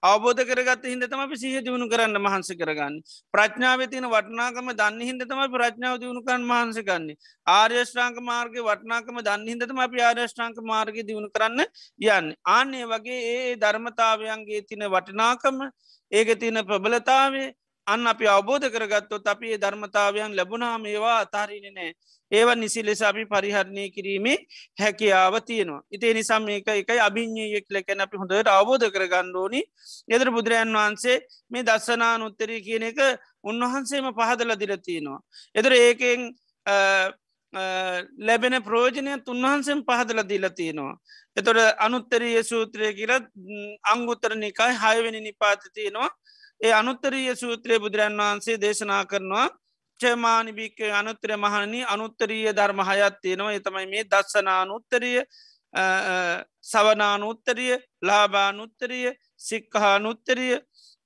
අවබෝධ කරගත් හිද තම අපි සිහ දියුණු කරන්න මහන්ස කරගන්න. ප්‍රඥාව තින වටනාකම දන්න හිද තම ප්‍රඥාව දියුණුකන් මහන්සකන්නේ ආර්යෂ්ඨාංක මාර්ග වටනාකම දන්න හිදතම අපි ආර්යෂ්ඨාංක මාර්ග දියුණු කරන්න යන්න. ආන්නේ වගේ ඒ ධර්මතාවයන්ගේ තින වටනාකම ඒක තියන ප්‍රබලතාවේ අන්න අපි අවබෝධ කරගත්තොත් අපි ඒ ධර්මතාවයන් ලැබුණාම ඒවා අතාරීන නෑ ඒව නිසි ලෙස අපි පරිහරණය කිරීමේ හැකියාව තියෙනවා. ඉතිේ නිසම් මේක එකයි අභිං්ඥයෙක් ලැකැන අපි හොඳට අවබෝධ කරගණ්ඩෝනි එදර බුදුරජන් වහන්සේ මේ දස්සනා නුත්තරී කියන එක උන්වහන්සේම පහදල දිරතියෙනවා එදර ඒකෙන් ලැබෙන ප්‍රෝජනය තුන්වහන්සෙන් පහදල දීලතියෙනවා එතොට අනුත්තරීය සූත්‍රය කියල අංගුත්තර නිකායි හයවෙනි නිපාතතියෙනවා ඒ අනුත්තරීය සූත්‍රය බුදුරන් වහන්සේ දේශනා කරනවා චමානිභික්ක අනුත්තර මහනනි අනුත්තරීය ධර්ම හයත් තියෙනවා. එතමයි මේ දස්සනානුත්තරිය සවනානුත්තරිය ලාබානුත්තරිය සික්කහානුත්තරිය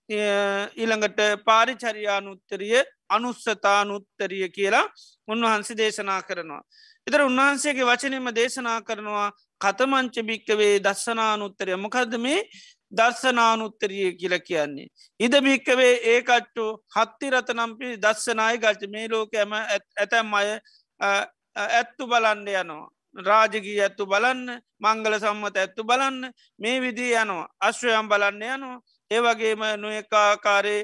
ඊළඟට පාරිචරියානුත්තරිය අනුස්සතානුත්තරිය කියලා උන්වහන්සේ දේශනා කරනවා. එතර උන්වහන්සේගේ වචනම දේශනා කරනවා කතමංච භික්කවේ දස්සනානුත්තරය. මොකද මේ? දර්ශනානුත්තරිය කියල කියන්නේ. ඉද භික්කවේ ඒකට්ටු හත්ති රතනම්පි දස්සනාය ගල්ච මේ ලෝකෑම ඇතැම් අය ඇත්තු බලන්ඩ යනවා. රාජගී ඇත්තු බලන්න මංගල සම්මත ඇත්තු බලන්න මේ විදිී යනවා. අශ්වයම් බලන්න යනවා. ඒවගේම නොයකාකාරේ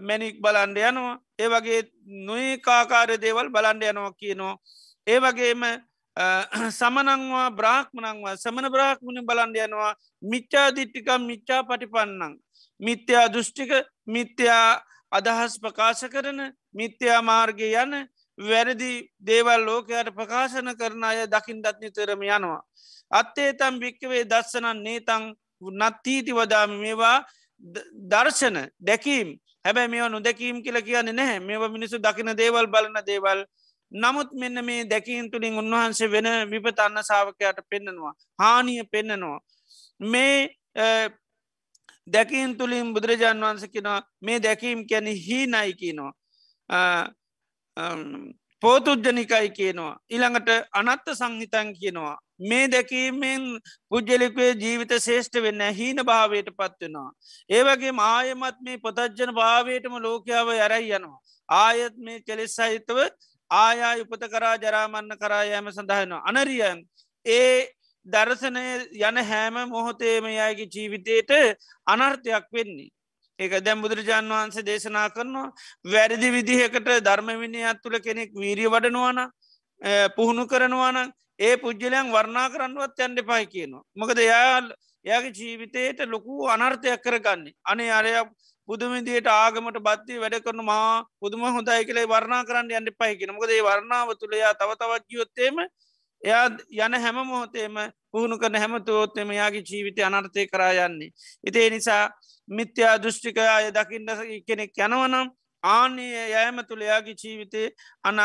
මැනික් බලන්ඩ යනවා. ඒවගේ නොඒකාකාරය දේවල් බලන්ඩ යනවා කියනවා. ඒවගේම සමනංවා බ්‍රාහ්මණංවා සමන බ්‍රාහ්මණ බලන්ඩ යනවා. මිච්චා දිට්ටිකම් මිච්චා පටිපන්නං. මිත්‍යා දෘෂ්ටික මිත්‍යා අදහස් ප්‍රකාශ කරන මිත්‍යා මාර්ගය යන වැරදි දේවල් ලෝකයට ප්‍රකාශන කරන අය දකිින් දත් නිතරම යනවා. අත්තේ තම් භික්කවේ දස්සනන් නේතං නත්තීති වදාම. මේවා දර්ශන දැකීම්. හැබැ මේ නොදැකීම් කියල කියන්නේ නැහැ. මේ මිනිසු දකින දේවල් බලන දේවල් නමුත් මෙන්න මේ දැකීන් තුළින් උන්වහන්සේ වෙන විපතන්න සාාවකයට පෙන්න්නනවා හානිය පෙන්නනවා මේ දැකීන් තුළින් බුදුරජාන් වන්ස කෙනවා මේ දැකීම් කැන හීනයි කියනවා පෝතුද්ජනිකයි කියනවා ඉළඟට අනත්ත සංහිතන් කියනවා මේ දැකීමෙන් පුද්ජලිකවේ ජීවිත ශේෂ්ඨ වෙන්න හීන භාවයට පත්වෙනවා. ඒවගේ ආයමත් මේ පොතජ්ජන භාවයටම ලෝකයාව යරයි යනවා. ආයත් මේ කෙලෙස් සහිතව ආයා උපත කරා ජරාමන්න කරා යෑම සඳහනවා. අනරියන් ඒ දර්ශනය යන හැම මොහොතේම යගේ ජීවිතයට අනර්ථයක් වෙන්නේ. ඒක දැම් බුදුරජාන් වහන්සේ දේශනා කරනවා වැරදි විදිහකට ධර්මවිනයක් තුළ කෙනෙක් වීරිය වඩනවාන පුහුණු කරනවාන ඒ පුද්ජලයන් වර්ණා කරන්නවත් යන්න පයි කියනවා. මොකද යාල් එයාගේ ජීවිතයට ලොකු අනර්ථයක් කරගන්නේ. අනේ අරයක් පුදුමදියට ආගමට බත්ති වැඩ කරන මා පුදුම හොඳයි කලේ වර්ණා කරන්න යන්න පයි කියෙන මොකදේ වර්ණාව තුළයා තව තවත් ගියොත්තේම එයා යන හැම මොහොතේම පුහුණු කරන හැමතෝත්තෙම යාගේ ජීවිතය අනර්ථය කරා යන්නේ. ඉතිේ නිසා මිත්‍යා දෘෂ්ටික අය දකිින්ට කෙනෙක් යනවනම් ආනය යෑම තුළ යාගේ ජීවිතය අන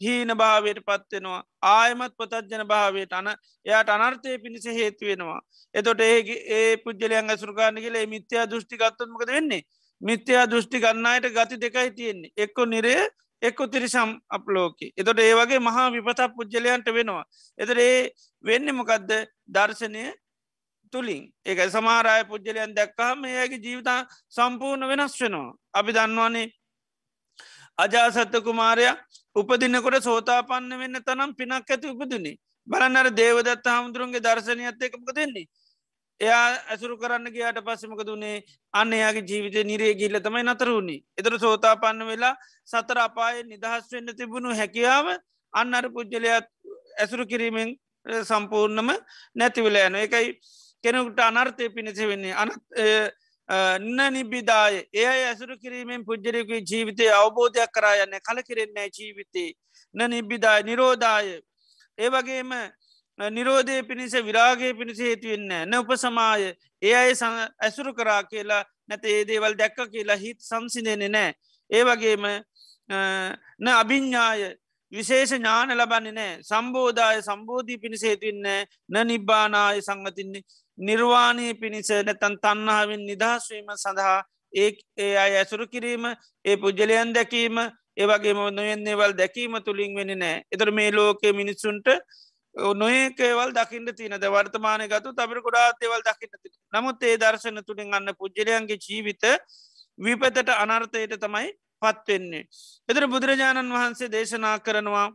හීන භාවයට පත්වෙනවා ආයමත් පොතජ්ජන භාවයට අන එයාට අනර්ථය පිණිස හේතු වෙනවා. එතොට ඒ ඒ පුද්ජලයන් ඇසුරකාන්න කියල මිත්‍යා දෘෂ්ටිකත්තුමකද වෙන්නේ මිත්‍යා දෘෂ්ටි ගන්නයට ගති දෙකයි තියෙන්නේ. එක්කො නිරේ එක්කො තිරිසම් අප්ලෝක. එතොට ඒ වගේ මහා විපතක් පුද්ජලයන්ට වෙනවා. එතර ඒ වෙන්න මොකක්ද දර්ශනය තුළින් ඒක සමාරය පුද්ජලයන් දැක්කහම ඒගේ ජීවිතා සම්පූර්ණ වෙනස් වෙනවා. අපි දන්නවානේ අජාසත්ත කුමාරයා උපදිනකොට සෝතාපන්න වෙන්න තනම් පිනක් ඇති උපදුනේ බලන්නර දේවදත්ත හාමුදුරුන්ගේ දර්ශනයත් එකමක දෙන්නේ එයා ඇසුරු කරන්න ගයාට පස්සමක දුනේ අන්න එයාගේ ජීවිත නිරේ ගිල්ල තමයි නතරුණේ එතර සෝතාපන්න වෙලා සතර අපාය නිදහස් වෙන්න තිබුණු හැකියාව අන්න අර පුද්ජලයක් ඇසුරු කිරීමෙන් සම්පූර්ණම නැතිවල යන එකයි කෙනෙකුට අනර්ථය පිණිස වෙන්නේ. අන න්න නිබිදාය ඒ ඇසුරු කිරීමෙන් පුද්ජරයකු ජීවිතය අවබෝධයක් කරා යන්න කල කිරෙන්නේ ජීවිතේ. න නිබ්බිදාය නිරෝධාය. ඒ වගේම නිරෝධය පිණිස විරාගේ පිණිස හේතුවෙන්න න උපසමාය. ඒ අය ඇසුරු කරා කියලා නැත ඒ දේවල් දැක්ක කියලා හිත් සංසිදෙනෙ නෑ. ඒ වගේම න අභිඤ්ඥාය විශේෂ ඥාන ලබන්නේ නෑ. සම්බෝධය සම්බෝධී පිණිස හේතුවෙන්න න. නිබ්බානාය සංගතින්නේ නිර්වාණය පිණිස නැතන් තන්නාවෙන් නිදහස්වීම සඳහා ඒ ඒ අය ඇසුරු කිරීම ඒ පුද්ජලයන් දැකීම ඒවගේ නොයෙන්නේවල් දැකීම තුළින් වෙන නෑ. එතර මේ ලෝකේ මිනිස්සුන්ට නොඒකේවල් දකින්න තියනද වර්තමානය ගතු තබර ගොඩාතේවල් දකින්න ති නමුත් ඒ දර්ශන තුළින් අන්න පුද්ජලයන්ගේ ජීවිත විපතට අනර්ථයට තමයි පත්වෙන්නේ. එතර බුදුරජාණන් වහන්සේ දේශනා කරනවා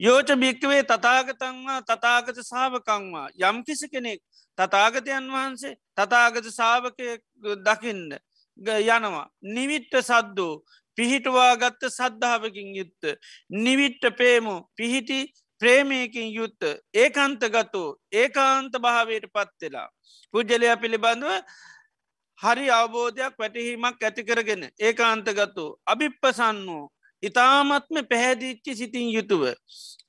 යෝච භික්කවේ තතාගතන්වා තතාගත සාාවකංවා යම් කිසි කෙනෙක් තතාගතයන් වහන්සේ තතාගත සාාවකය දකින්න යනවා. නිවිට්ට සද්දෝ පිහිටවා ගත්ත සද්ධාවකින් යුත්ත. නිවිට්ට පේමු පිහිටි ප්‍රේමයකින් යුත්ත ඒකන්ත ගතු ඒකාන්ත භාවයට පත්වෙලා. පුද්ජලයා පිළිබඳව හරි අවබෝධයක් වැටහීමක් ඇතිකරගෙන ඒකාන්තගත්තු අභිප්පසන්න වූ ඉතාමත්ම පැහැදිච්චි සිතින් යුතුව.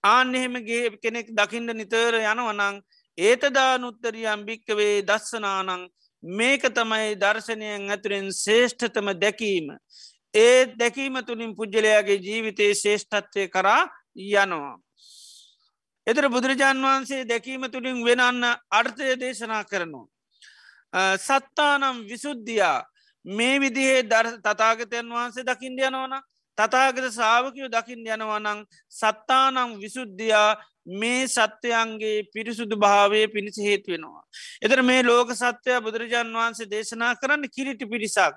ආන්න එහෙමගේ කෙනෙක් දකිින්ට නිතර යනවනං ඒතදානුත්තරියම් භික්කවේ දස්සනානං මේක තමයි දර්ශනයෙන් ඇතුරෙන් ශේෂ්ඨතම දැකීම. ඒ දැකීම තුළින් පුද්ගලයාගේ ජීවිතයේ ශේෂ්ඨත්වය කරා යනවා. එතර බුදුරජාන් වහන්සේ දැකීම තුළින් වෙනන්න අර්ථය දේශනා කරනවා. සත්තානම් විසුද්ධියා මේ විදිහේ දර් තතාගතයන් වහන්සේ දකිින්ද යනවන තතාගත සාාවකයෝ දකිින් යනවනං සත්තානම් විසුද්ධියා මේ සත්‍යයන්ගේ පිරිසුදු භාවය පිණිස හේතු වෙනවා. එතර මේ ලෝක සත්‍යය බුදුරජාන් වහන්සේ දේශනා කරන්න කිරිටි පිරිසක්.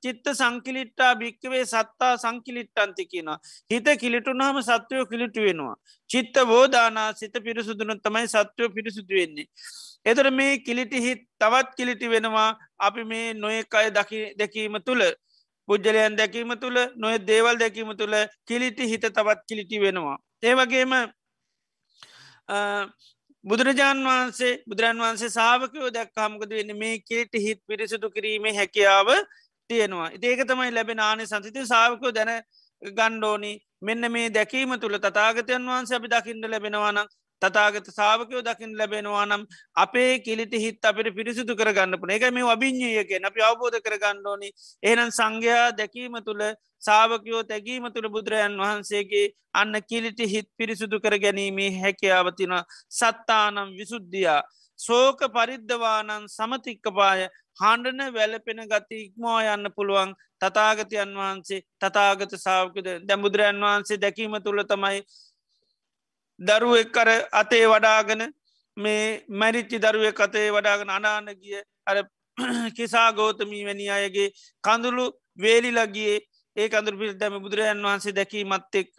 චිත්ත සංකිලිට්ටා භික්කවේ සත්තා සංකිලිට්ටන්ති කියන. හිත කිලිටුනාම සත්වයෝ කිලිටු වෙනවා. චිත්ත බෝධානා සිත පිරිසුදුන තමයි සත්වයෝ පිරිසුදු වෙන්නේ. එතර මේ කිලිටි හිත් තවත් කිලිටි වෙනවා අපි මේ නොයෙක් අය දැකීම තුළ පුද්ජලයන් දැකීම තුළ නොය දේවල් දැකීම තුළ කිලිටි හිත තවත් කිලිටි වෙනවා. ඒවගේම බුදුරජාන් වහන්සේ බුදුරන් වහන්සේ සාාවකයෝ දැක්කාමකද වෙන්න? මේ කෙට හිත් පිරිසිදු කිරීමේ හැකියාව තියෙනවා. ඒක තමයි ලැබෙන ආනෙ සංසිති සාාවකෝ දැන ගණ්ඩෝනි මෙන්න මේ දැකීම තුළ තතාගතයන් වහන්සේ අපි දකිින්ට ලැබෙනවානම් තතාගත සාාවකයෝ දකිින් ලැබෙනවා නම් අපේ කිලිට හිත් අපිට පිරිසිදු කරගන්න පුන එක මේ අභිං්ඥයකෙන් අපි අවබෝධ කරගණ්ඩෝනි එහනම් සංඝයා දැකීම තුළ සාාවකයෝ තැකීම තුළ බුදුරජන් වහන්සේගේ අන්න කිලිටි හිත් පිරිසිදු කර ගැනීමේ හැකියාවතින සත්තානම් විසුද්ධියා. සෝක පරිද්ධවානන් සමතික්කපාය. හාණ්ඩන වැලපෙන ගති ඉක්මෝ යන්න පුළුවන් තතාගතයන් වහන්සේ තතාගත සාාවකද දැමුදුරයන් වහන්සේ දැකීම තුළ තමයි දරුවෙක් කර අතේ වඩාගෙන මේ මැරිච්චි දරුවෙක් අතේ වඩාගෙන අනාන ගිය අර කිසා ගෝතමී වැනි අයගේ කඳුළු වේලිලගේ ඒ අඳුර පිල් දැම බුදුරජන් වහන්සේ දැකීමත් එක්ක.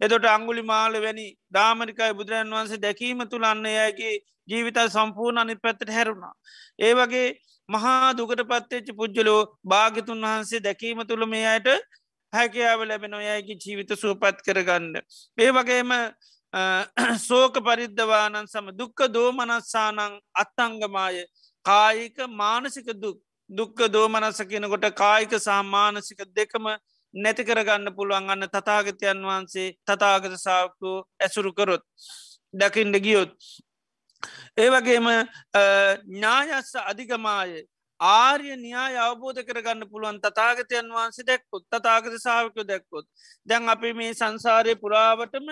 එතොට අංගුලි මාල වැනි දාමරිකයි බුදුරජන් වහන්සේ දැකීම තුළන්න යගේ ජීවිත සම්පූර්ණ අනි පැත්තට හැරුණා. ඒ වගේ මහා දුකට පත්තච්චි පුද්ජලෝ භාගතුන් වහන්සේ දැකීම තුළ මේ අයට හැකයාව ලැබෙන ඔයගේ ජීවිත සූපත් කරගන්න. ඒ වගේම සෝක පරිද්ධවානන් සම දුක්ක දෝමනස්සානං අත්තංගමාය. කායික මානසික දුක් දුක්ක දෝමනස කියනකොට කායික සාමානසික දෙකම නැති කරගන්න පුළුවන් අන්න තතාගතයන් වහන්සේ තතාගත සාක්කු ඇසුරු කරොත් දකිින්ට ගියොත්. ඒ වගේම ඥායස්ස අධිකමාය ආර්ය න්‍යාය අවබෝධ කරගන්න පුළුවන් තතාගතයන් වහන්සේ දැක්කොත් තතාගත සාාවකු දැක්කොත්. දැන් අපි මේ සංසාරය පුරාවටම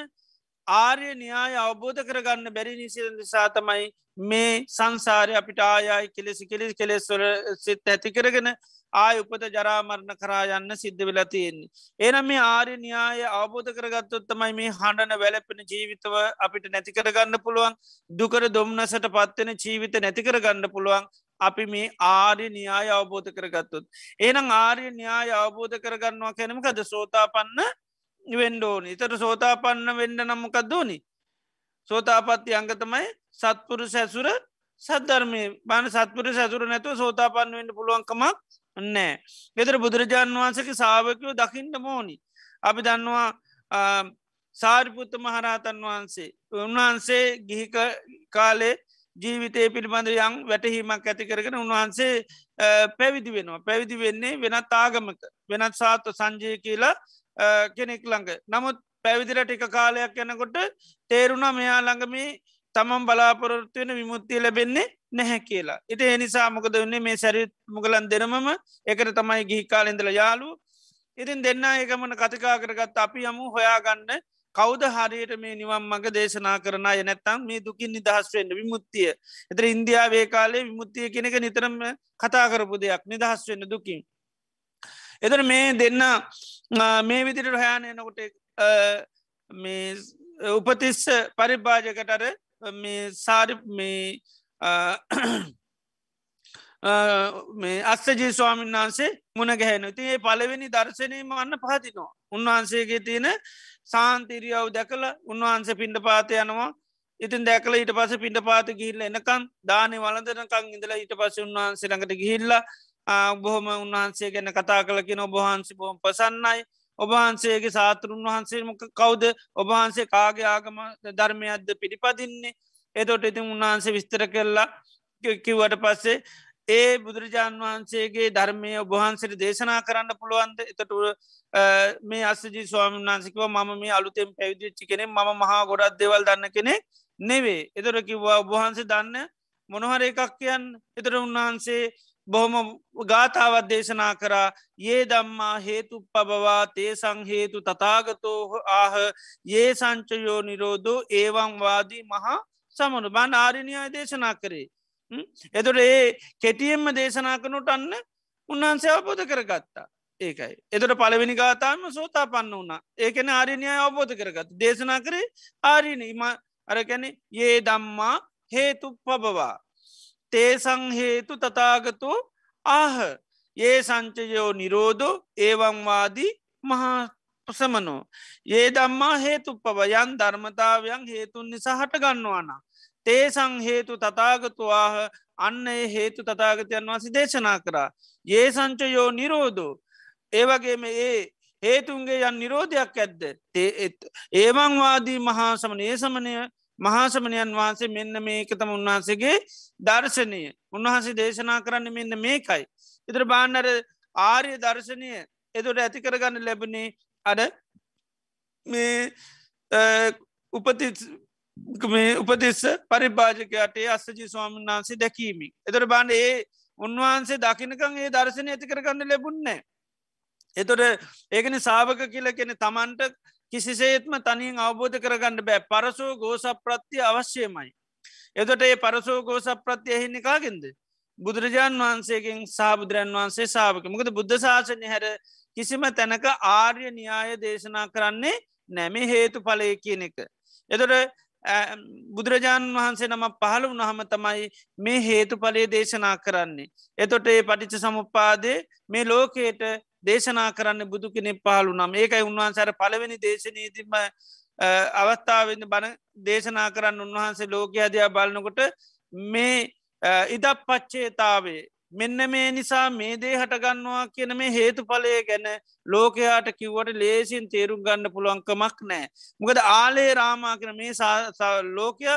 ආර්ය න්‍යාය අවබෝධ කරගන්න බැරි නිසිද නිසා තමයි මේ සංසාරය අපිට ආයයි කෙලෙසි කෙලෙස් කෙලෙස්වල සිත් ඇති කරගෙන ආය උපත ජරාමරණ කරා යන්න සිද්ධ වෙලා තියෙන්නේ. එනම් මේ ආර්ය න්‍යාය අවබෝධ කරගත්තොත් තමයි මේ හඬන වැලපෙන ජීවිතව අපිට නැති කරගන්න පුළුවන් දුකර දොම්නසට පත්වෙන ජීවිත නැති කරගන්න පුළුවන් අපි මේ ආර්ය න්‍යාය අවබෝධ කරගත්තුත්. ඒනම් ආර්ය න්‍යාය අවබෝධ කරගන්නවා කැනමකද සෝතා පන්න වෙන්ඩෝනි තට සෝතාපන්න වෙන්ඩ නම්මකක් දෝනි සෝතාපත්ති අංගතමයි සත්පුරු සැසුර සද්ධර්මය. බාන සත්පුර සැසුර නැතුව සෝතාපන්න වෙන්ට පුළුවන්කමක් නෑ ගෙතර බුදුරජාණන් වහන්සක සාාවකයෝ දකිින්ට මෝනි අපි දන්නවා සාරිපුත්ත මහරහතන් වහන්සේ. උන්වහන්සේ ගිහික කාලේ ජීවිතය පිළිබඳ යං වැටහීමක් ඇති කරගෙන උන්වහන්සේ පැවිදි වෙනවා. පැවිදි වෙන්නේ වෙනත් ආගමක. වෙනත් සාත්ව සංජය කියලා කෙනෙක් ළඟ නමුත් පැවිදිර ටික කාලයක් යනකොට තේරුණා මෙයා ළඟමේ තමන් බලාපොරොත්තුවෙන විමුත්තිය ලැබෙන්නේ නැහැ කියලා. ඉති එනිසා මොකද වන්නේ මේ සැරිත් මුගලන් දෙනමම එකට තමයි ගිහි කාලෙන්දල යාලු. ඉතින් දෙන්න ඒකමන කතිකා කරගත් අපි යමු හොයාගන්න කෞද හරියට මේ නිවම් මඟ දේශනා කරන අය නැත්තම් මේ දුකින් නිදහස්වෙන්ට විමුත්තිය. එතර ඉන්දියාවේ කාලේ විමුත්තිය කෙනෙක නිතරම කතා කරපු දෙයක් නිදහස් වෙන්න දුකින්. එතර මේ දෙන්න මේ විදිට හයානයනකොට මේ උපතිස්ස පරිභාජකටර මේ සාරි මේ මේ අස්සජී ස්වාමීන් වහන්සේ මුණ ගැහැන ති ඒ පලවෙනි දර්ශනීම අන්න පහතිනවා උන්වහන්සේගේ තියෙන සාන්තිරියාව දැකල උන්වහන්සේ පිණ්ඩ පාත යනවා. ඉතින් දැකල ඊට පස පිට පාත ගිහිල්ල එනකම් දානය වලදනකං ඉඳලා ඊට පස උන්වහන්සේ ළඟට ගිහිල්ලා බොහොම උන්වහන්සේ ගැන කතා කලකින ඔබහන්සේ බොහොම පසන්නයි ඔබහන්සේගේ සාතරුන් වහන්සේ මොක කවුද? ඔබහන්සේ කාගේ ආගම ධර්මයක්ද පිළිපදින්නේ? එතොට ඉතින් උන්වහන්සේ විස්තර කරලා කිව්වට පස්සේ ඒ බුදුරජාණන් වහන්සේගේ ධර්මය ඔබහන්සට දේශනා කරන්න පුළුවන්ද? එතටුව මේ අස්සජී ස්වාමීන් වහන්සිකව මම මේ අලුතෙන් පැවිදිච්චි කෙනෙ ම මහා ගොඩක් දෙවල් දන්න කෙනෙ නෙවේ. එතොර කිව්වා ඔබහන්සේ දන්න මොනහර එකක් කියන්න. එතර උන්වහන්සේ බොහොම ගාථාවත් දේශනා කරා. ඒ දම්මා හේතු පබවා තේ සංහේතු තතාගතෝ ආහ. ඒ සංචයෝ නිරෝධෝ ඒවංවාදී මහා සමනු. බන් ආරණයාය දේශනා කරේ. එතුට ඒ කෙටියෙන්ම දේශනා කනුට අන්න උන්වහන්සේ අවබෝධ කරගත්තා. ඒකයි. එතට පළවෙනි ගාතාම සෝතා පන්න වුණා ඒකන ආරණ්‍යය අවබෝධ කරගත් දේශනා කරේ ආරණීම අරකැන ඒ දම්මා හේතු පබවා. තේසංහේතු තතාගතු ආහ ඒ සංචයෝ නිරෝධෝ ඒවංවාදී මහා පසමනෝ. ඒ දම්මා හේතු පව යන් ධර්මතාවයන් හේතුන් නිසා හටගන්නවාන. තේසං හේතු තතාගතුවාහ අන්න ඒ හේතු තතාගතයන් වසි දේශනා කරා. ඒ සංචයෝ නිරෝධෝ. ඒවගේම ඒ හේතුන්ගේ යන් නිරෝධයක් ඇද්ද ඒවංවාදී මහා සමන ඒ සමනය මහාසමනයන් වහන්සේ මෙන්න මේකතම උන්වහන්සේගේ දර්ශනය උන්වහන්සේ දේශනා කරන්න මෙන්න මේකයි. ඉදිර බාන්නර ආර්ය දර්ශනය එතුට ඇති කරගන්න ලැබුණේ අඩ මේ උපති මේ උපතිස්ස පරිභාජකයාටේ අස්සජී ස්වාමීන් වහන්සේ දැකීමි. එතර බාන්න ඒ උන්වහන්සේ දකිනකං ඒ දර්ශනය ඇති කරගන්න ලැබුන්නේ. එතොට ඒකන සාාවක කියල කෙන තමන්ට කිසිසේත්ම තනින් අවබෝධ කරගන්න බෑ පරසෝ ගෝස ප්‍රත්තිය අවශ්‍යමයි. එතොට ඒ පරසෝ ගෝස ප්‍රත්තිය එහින්නේ කාගෙන්ද. බුදුරජාණන් වහන්සේගෙන් සාබුදුරන් වහන්සේ සාාවක මොකද බුද්ධ ශාසනය හැර කිසිම තැනක ආර්ය න්‍යාය දේශනා කරන්නේ නැමේ හේතු පලය කියන එක. එතොට බුදුරජාණන් වහන්සේ නම පහළ වුණහම තමයි මේ හේතු පලේ දේශනා කරන්නේ. එතොට ඒ පටිච සමුපාදේ මේ ලෝකයට දේශනා කරන්න බුදු කෙනෙ පහලු නම් ඒකයි උන්වහන්සර පළවෙනි දේශනීතිම අවස්ථාවන්න බණ දේශනා කරන්න උන්වහන්සේ ලෝකයාදයා බලනකොට මේ ඉදක් පච්චේතාවේ මෙන්න මේ නිසා මේ දේ හටගන්නවා කියන මේ හේතු පලය ගැන ලෝකයාට කිව්වට ලේසින් තේරුම් ගන්න පුළුවන්කමක් නෑ. මොකද ආලේ රාමා කන මේ ලෝකය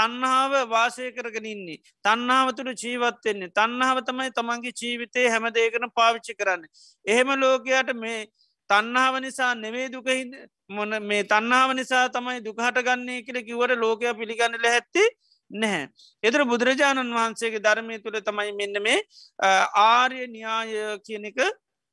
තන්නාව වාසය කරගෙන ඉන්නේ. තන්නාව තුළ ජීවත්වෙන්නේ තන්නාව තමයි තමන්ගේ ජීවිතය හැමදේකන පාවිච්චි කරන්න. එහෙම ලෝකයට මේ තන්නාව නිසා නෙවේ දුකහි මොන මේ තන්නාව නිසා තමයි දුකහට ගන්නේ කියල කිවට ලෝකයා පිළිගන්න ලැහැත්ති නැහැ. එතර බුදුරජාණන් වහන්සේගේ ධර්මය තුළ තමයි මෙන්න මේ ආර්ය න්‍යාය කියන එක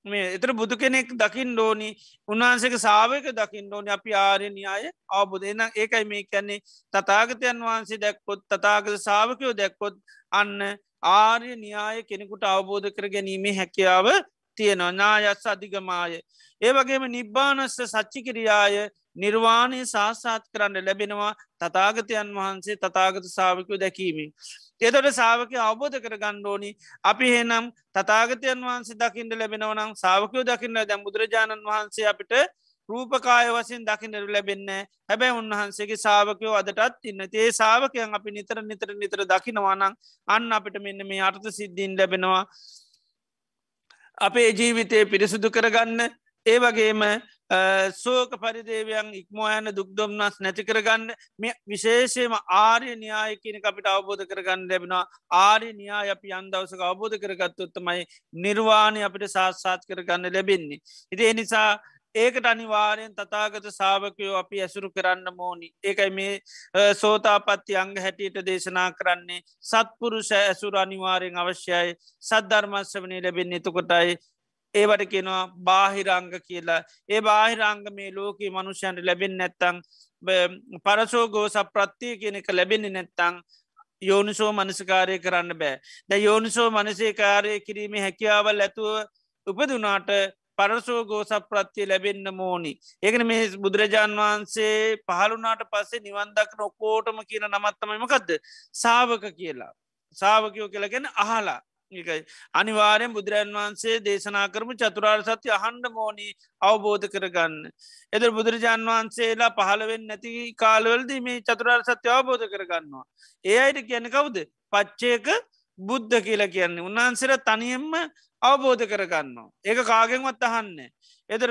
මේ එතර බුදු කෙනෙක් දකිින් ඩෝනි උන්වහන්සේක සාාවක දකිින් ඩෝනි අපි ආරය න්‍යාය අවබුද එනම් ඒකයි මේ කැන්නේ තතාගතයන් වහන්සේ දැක්කොත් තතාගත සාාවකයෝ දැක්කොත් අන්න ආර්ය න්‍යාය කෙනෙකුට අවබෝධ කර ගැනීමේ හැකියාව තියෙනවා. නායස් අධිගමාය. ඒ වගේම නිබ්බානස්ස සච්චිකිරියාය. නිර්වාණය සාසාත් කරන්න ලැබෙනවා තතාගතයන් වහන්සේ තතාගත සාාවකයෝ දැකීමේ. එතොට සාාවක අවබෝධ කර ගණ්ඩෝනි අපි හෙනම් තතාගතයන් වහන්සේ දකිින්ට ලැබෙනවනම් සාාවකයෝ දකින්න දැ බුදුරජාණන් වහන්සේ අපිට රූපකාය වසින් දකින්නට ලැබෙන්න හැබැයි උන්වහන්සේගේ සාාවකයෝ අදටත් ඉන්න ඒ සාාවකයන් අපි නිතර නිතර නිතර දකිනවානං අන්න අපිට මෙන්න මේ අර්ථ සිද්ධීන් ලැබෙනවා. අපේ ජීවිතය පිරිසුදු කරගන්න. ඒ වගේම Uh, සෝක පරිදේවයන් ඉක්මෝයන දුක්දොම්න්නස් නැති කරගන්න. මේ විශේෂයම ආර්ය න්‍යාය කියන අපිට අවබෝධ කරගන්න ලැබෙනවා. ආර්ය න්‍යාය අපි අන්දවසක අවබෝධ කරගත්තොත්තමයි නිර්වාණය අපිට සාත්සාත් කරගන්න ලැබෙන්නේ. ඉති එනිසා ඒකට අනිවාරයෙන් තතාගත සාාවකයෝ අපි ඇසුරු කරන්න මෝනි ඒකයි මේ uh, සෝතාපත්ති අංග හැටියට දේශනා කරන්නේ. සත්පුරුෂ ඇසුර අනිවාරයෙන් අවශ්‍යයි. සද්ධර්මශ්‍රවනය ලැබෙන්නේ. එතකොටයි ඒවට කෙනවා බාහිරංග කියලා ඒ බාහිරංග මේ ලෝකයේ මනුෂ්‍යන්ට ලැබෙන් නැත්තං පරසෝගෝ සප්‍රත්තිය කියන එක ලැබෙන්නේ නැත්තං යෝනිසෝ මනසකාරය කරන්න බෑ ද යෝනිසෝ මනසේ කාරය කිරීමේ හැකියාවල් ඇතුව උපදුනාට පරසෝගෝ සප්‍රත්තිය ලැබෙන්න්න මෝනි. ඒකන මේ බුදුරජාන් වහන්සේ පහළුනාට පස්සේ නිවන්දක් නොකෝටම කියන නමත්තමමකක්ද සාවක කියලා. සාවකයෝ කියලගෙන අහලා ඒකයි අනිවාරයෙන් බුදුරන් වහන්සේ දේශනා කරම චතුරාර් සත්‍ය අහන්ඩ මෝනී අවබෝධ කරගන්න. එදර බුදුරජාන් වහන්සේලා පහළවෙන් නැති කාලවලද මේ චතුරාර් සත්‍ය අවබෝධ කරගන්නවා. ඒ අයට කියන්න කවුද පච්චයක බුද්ධ කියලා කියන්නේ උන්වහන්සේර තනියෙන්ම අවබෝධ කරගන්නවා. ඒක කාගෙන්වත් අහන්න. එදර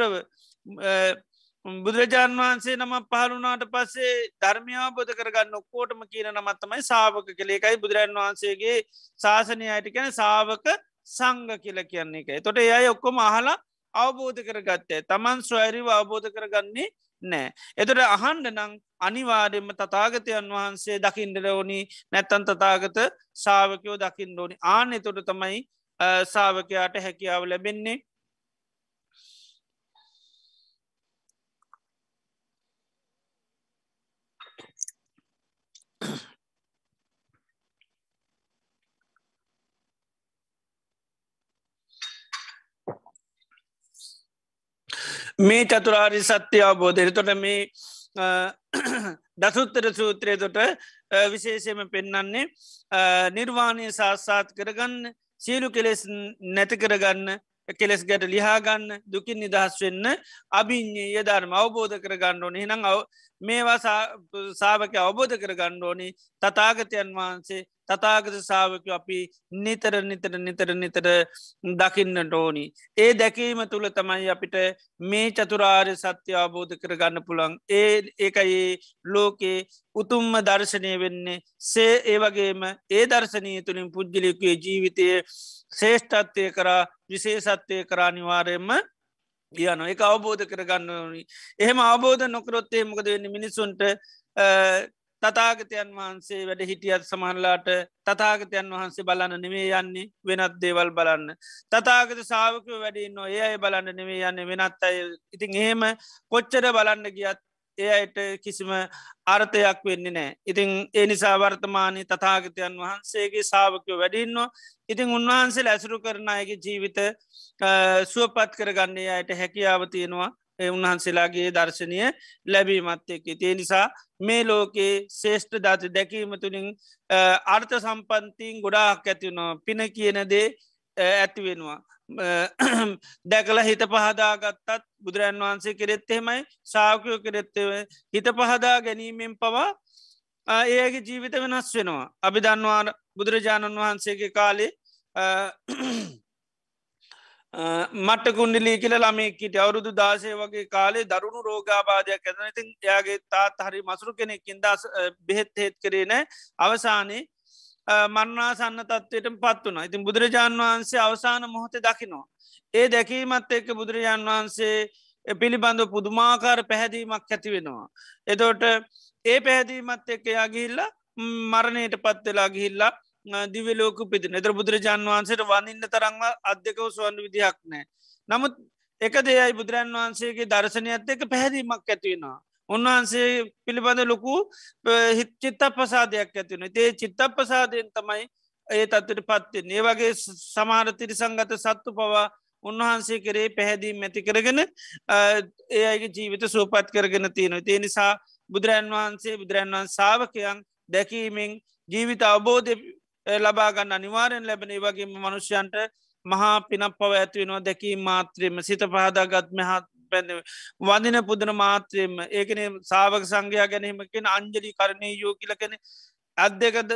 බුදුරජාණන් වහන්සේ නම පහළුනාට පස්සේ ධර්මයාබෝධ කරගන්න ඔක්කෝටම කියන නමත්තමයි සාාවක කළේකයි බුදුරන් වහන්සේගේ ශාසනය අයට කැන සාාවක සංග කියල කියන්නේ එක. තොට එය ඔක්කොම අහලා අවබෝධ කරගත්තේ තමන් ස්වඇරිව අවබෝධ කරගන්නේ නෑ. එතොට අහන්ඩ නං අනිවාර්යම තතාගතයන් වහන්සේ දකිින්ඩල ඕනි නැත්තන් තතාගත සාාවකයෝ දකිින් ඕනි ආන එතොට තමයි සාාවකයාට හැකියාව ලැබෙන්නේ මේ චතුරාරි සත්‍ය අවබෝධය. තොට මේ දසුත්තර සූත්‍රය තොට විශේෂයම පෙන්නන්නේ නිර්වාණය සාස්සාත් කරගන්න සියලු කෙලෙස් නැති කරගන්න කෙලෙස් ගැට ලිහාගන්න දුකින් නිදහස් වෙන්න අභිං්ඥය ධර්ම අවබෝධ කරගන්න ඕන. හිනං මේවා සාාවක අවබෝධ කර ගණ්ඩෝනි තතාගතයන් වහන්සේ තතාගත සාාවක අපි නිතර නිතර නිතර නිතර දකින්නට ඕනි. ඒ දැකීම තුළ තමයි අපිට මේ චතුරාර්ය සත්‍ය අවබෝධ කර ගන්න පුළන් ඒ ඒකයි ලෝකේ උතුම්ම දර්ශනය වෙන්නේ. සේ ඒ වගේම ඒ දර්ශනය තුළින් පුද්ගලිකයේ ජීවිතය ශේෂ්ඨත්වය කරා විශේෂත්වය කරා නිවාරයෙන්ම යන එක අවබෝධ කරගන්න ඕනි. එහෙම අවබෝධ නොකරොත්තේ මොකද වෙන්න? මිනිසුන්ට තතාගතයන් වහන්සේ වැඩ හිටියත් සමහල්ලාට තතාගතයන් වහන්සේ බලන්න නෙවේ යන්නේ වෙනත් දේවල් බලන්න. තතාගත සාාවකව වැඩින්න ඒ අය බලන්න නෙවේ යන්න වෙනත් අය ඉතින් එහෙම කොච්චර බලන්න ගියත් ඒ අයට කිසිම අර්ථයක් වෙන්නේ නෑ. ඉතිං ඒ නිසා වර්තමානය තතාගතයන් වහන්සේගේ සාාවකයෝ වැඩින්නවා ඉතිං උන්වහන්සේ ඇසුරු කරන අයගේ ජීවිත සුවපත් කරගන්නේ අයට හැකියාව තියෙනවා උන්වහන්සේලාගේ දර්ශනය ලැබීමත් එක්ක. තිය නිසා මේ ලෝකයේ ශේෂ්ඨ ධාතු දැකීම තුළින් අර්ථ සම්පන්තිීන් ගොඩාක් ඇතිවුණවා පින කියනදේ ඇතිවෙනවා. දැකල හිත පහදාගත්තත් බුදුරන් වහන්සේ කෙරෙත් එහෙමයි සාකයෝ කෙරෙත්තව හිත පහදා ගැනීමෙන් පවා ඒගේ ජීවිත වෙනස් වෙනවා. අපි දන්වාන බුදුරජාණන් වහන්සේගේ කාලේ මට කුන්ඩිලී කියල ළමෙක්කිට අවුරුදු දාසය වගේ කාලේ දරුණු රෝගාබාධයක් ඇතන ඉතින් එයාගේ තාත් හරි මසුරු කෙනෙක්කින් දස් බෙහෙත් හෙත් කරේ නෑ අවසානයේ මන්නා සන්න තත්වයට පත් වුණ ඉතින් බුදුරජාණන් වහන්සේ අවසාන මොහොත දකිනවා. ඒ දැකීමත් එක්ක බුදුරජාණන් වහන්සේ පිළිබඳව පුදුමාකාර පැහැදීමක් ඇති වෙනවා. එතෝට ඒ පැහැදීමත් එක්ක යා ගිහිල්ල මරණයට පත්වෙලා ගිහිල්ලා දිවලෝක පිති එතර බුදුරජාන් වහන්සේට වනින්න තරංව අධ්‍යකව සුවන් විදිහක් නෑ. නමුත් එක දෙයයි බුදුරන් වහන්සේගේ දර්ශනයත් එක පැහැදීමක් ඇතිවෙනවා. උන්වහන්සේ පිළිබඳ ලොකු හිත් චිත්ත පසාදයක් ඇතිවන තේ චිත්ත පසාදයෙන් තමයි ඒ තත්වට පත්වෙන් ඒ වගේ සමාර තිරිසංගත සත්තු පවා උන්වහන්සේ කරේ පැහැදීම් ඇති කරගෙන ඒ අගේ ජීවිත සූපත් කරගෙන තියෙනවා තිය නිසා බුදුරන් වහන්සේ බුදුරන් වහන් සාාවකයන් දැකීමෙන් ජීවිත අවබෝධ ලබාගන්න අනිවාරෙන් ලැබෙන වගේ මනුෂ්‍යන්ට මහා පිනක් පව ඇතිවෙනවා දැකී මාත්‍රයම සිත පහදාගත්ම හත් පැඳ වදින පුදන මාත්‍රයම ඒකන සාවක සංඝයා ගැනීමකෙන අංජලි කරණය යෝ කියලකෙන අත්දකද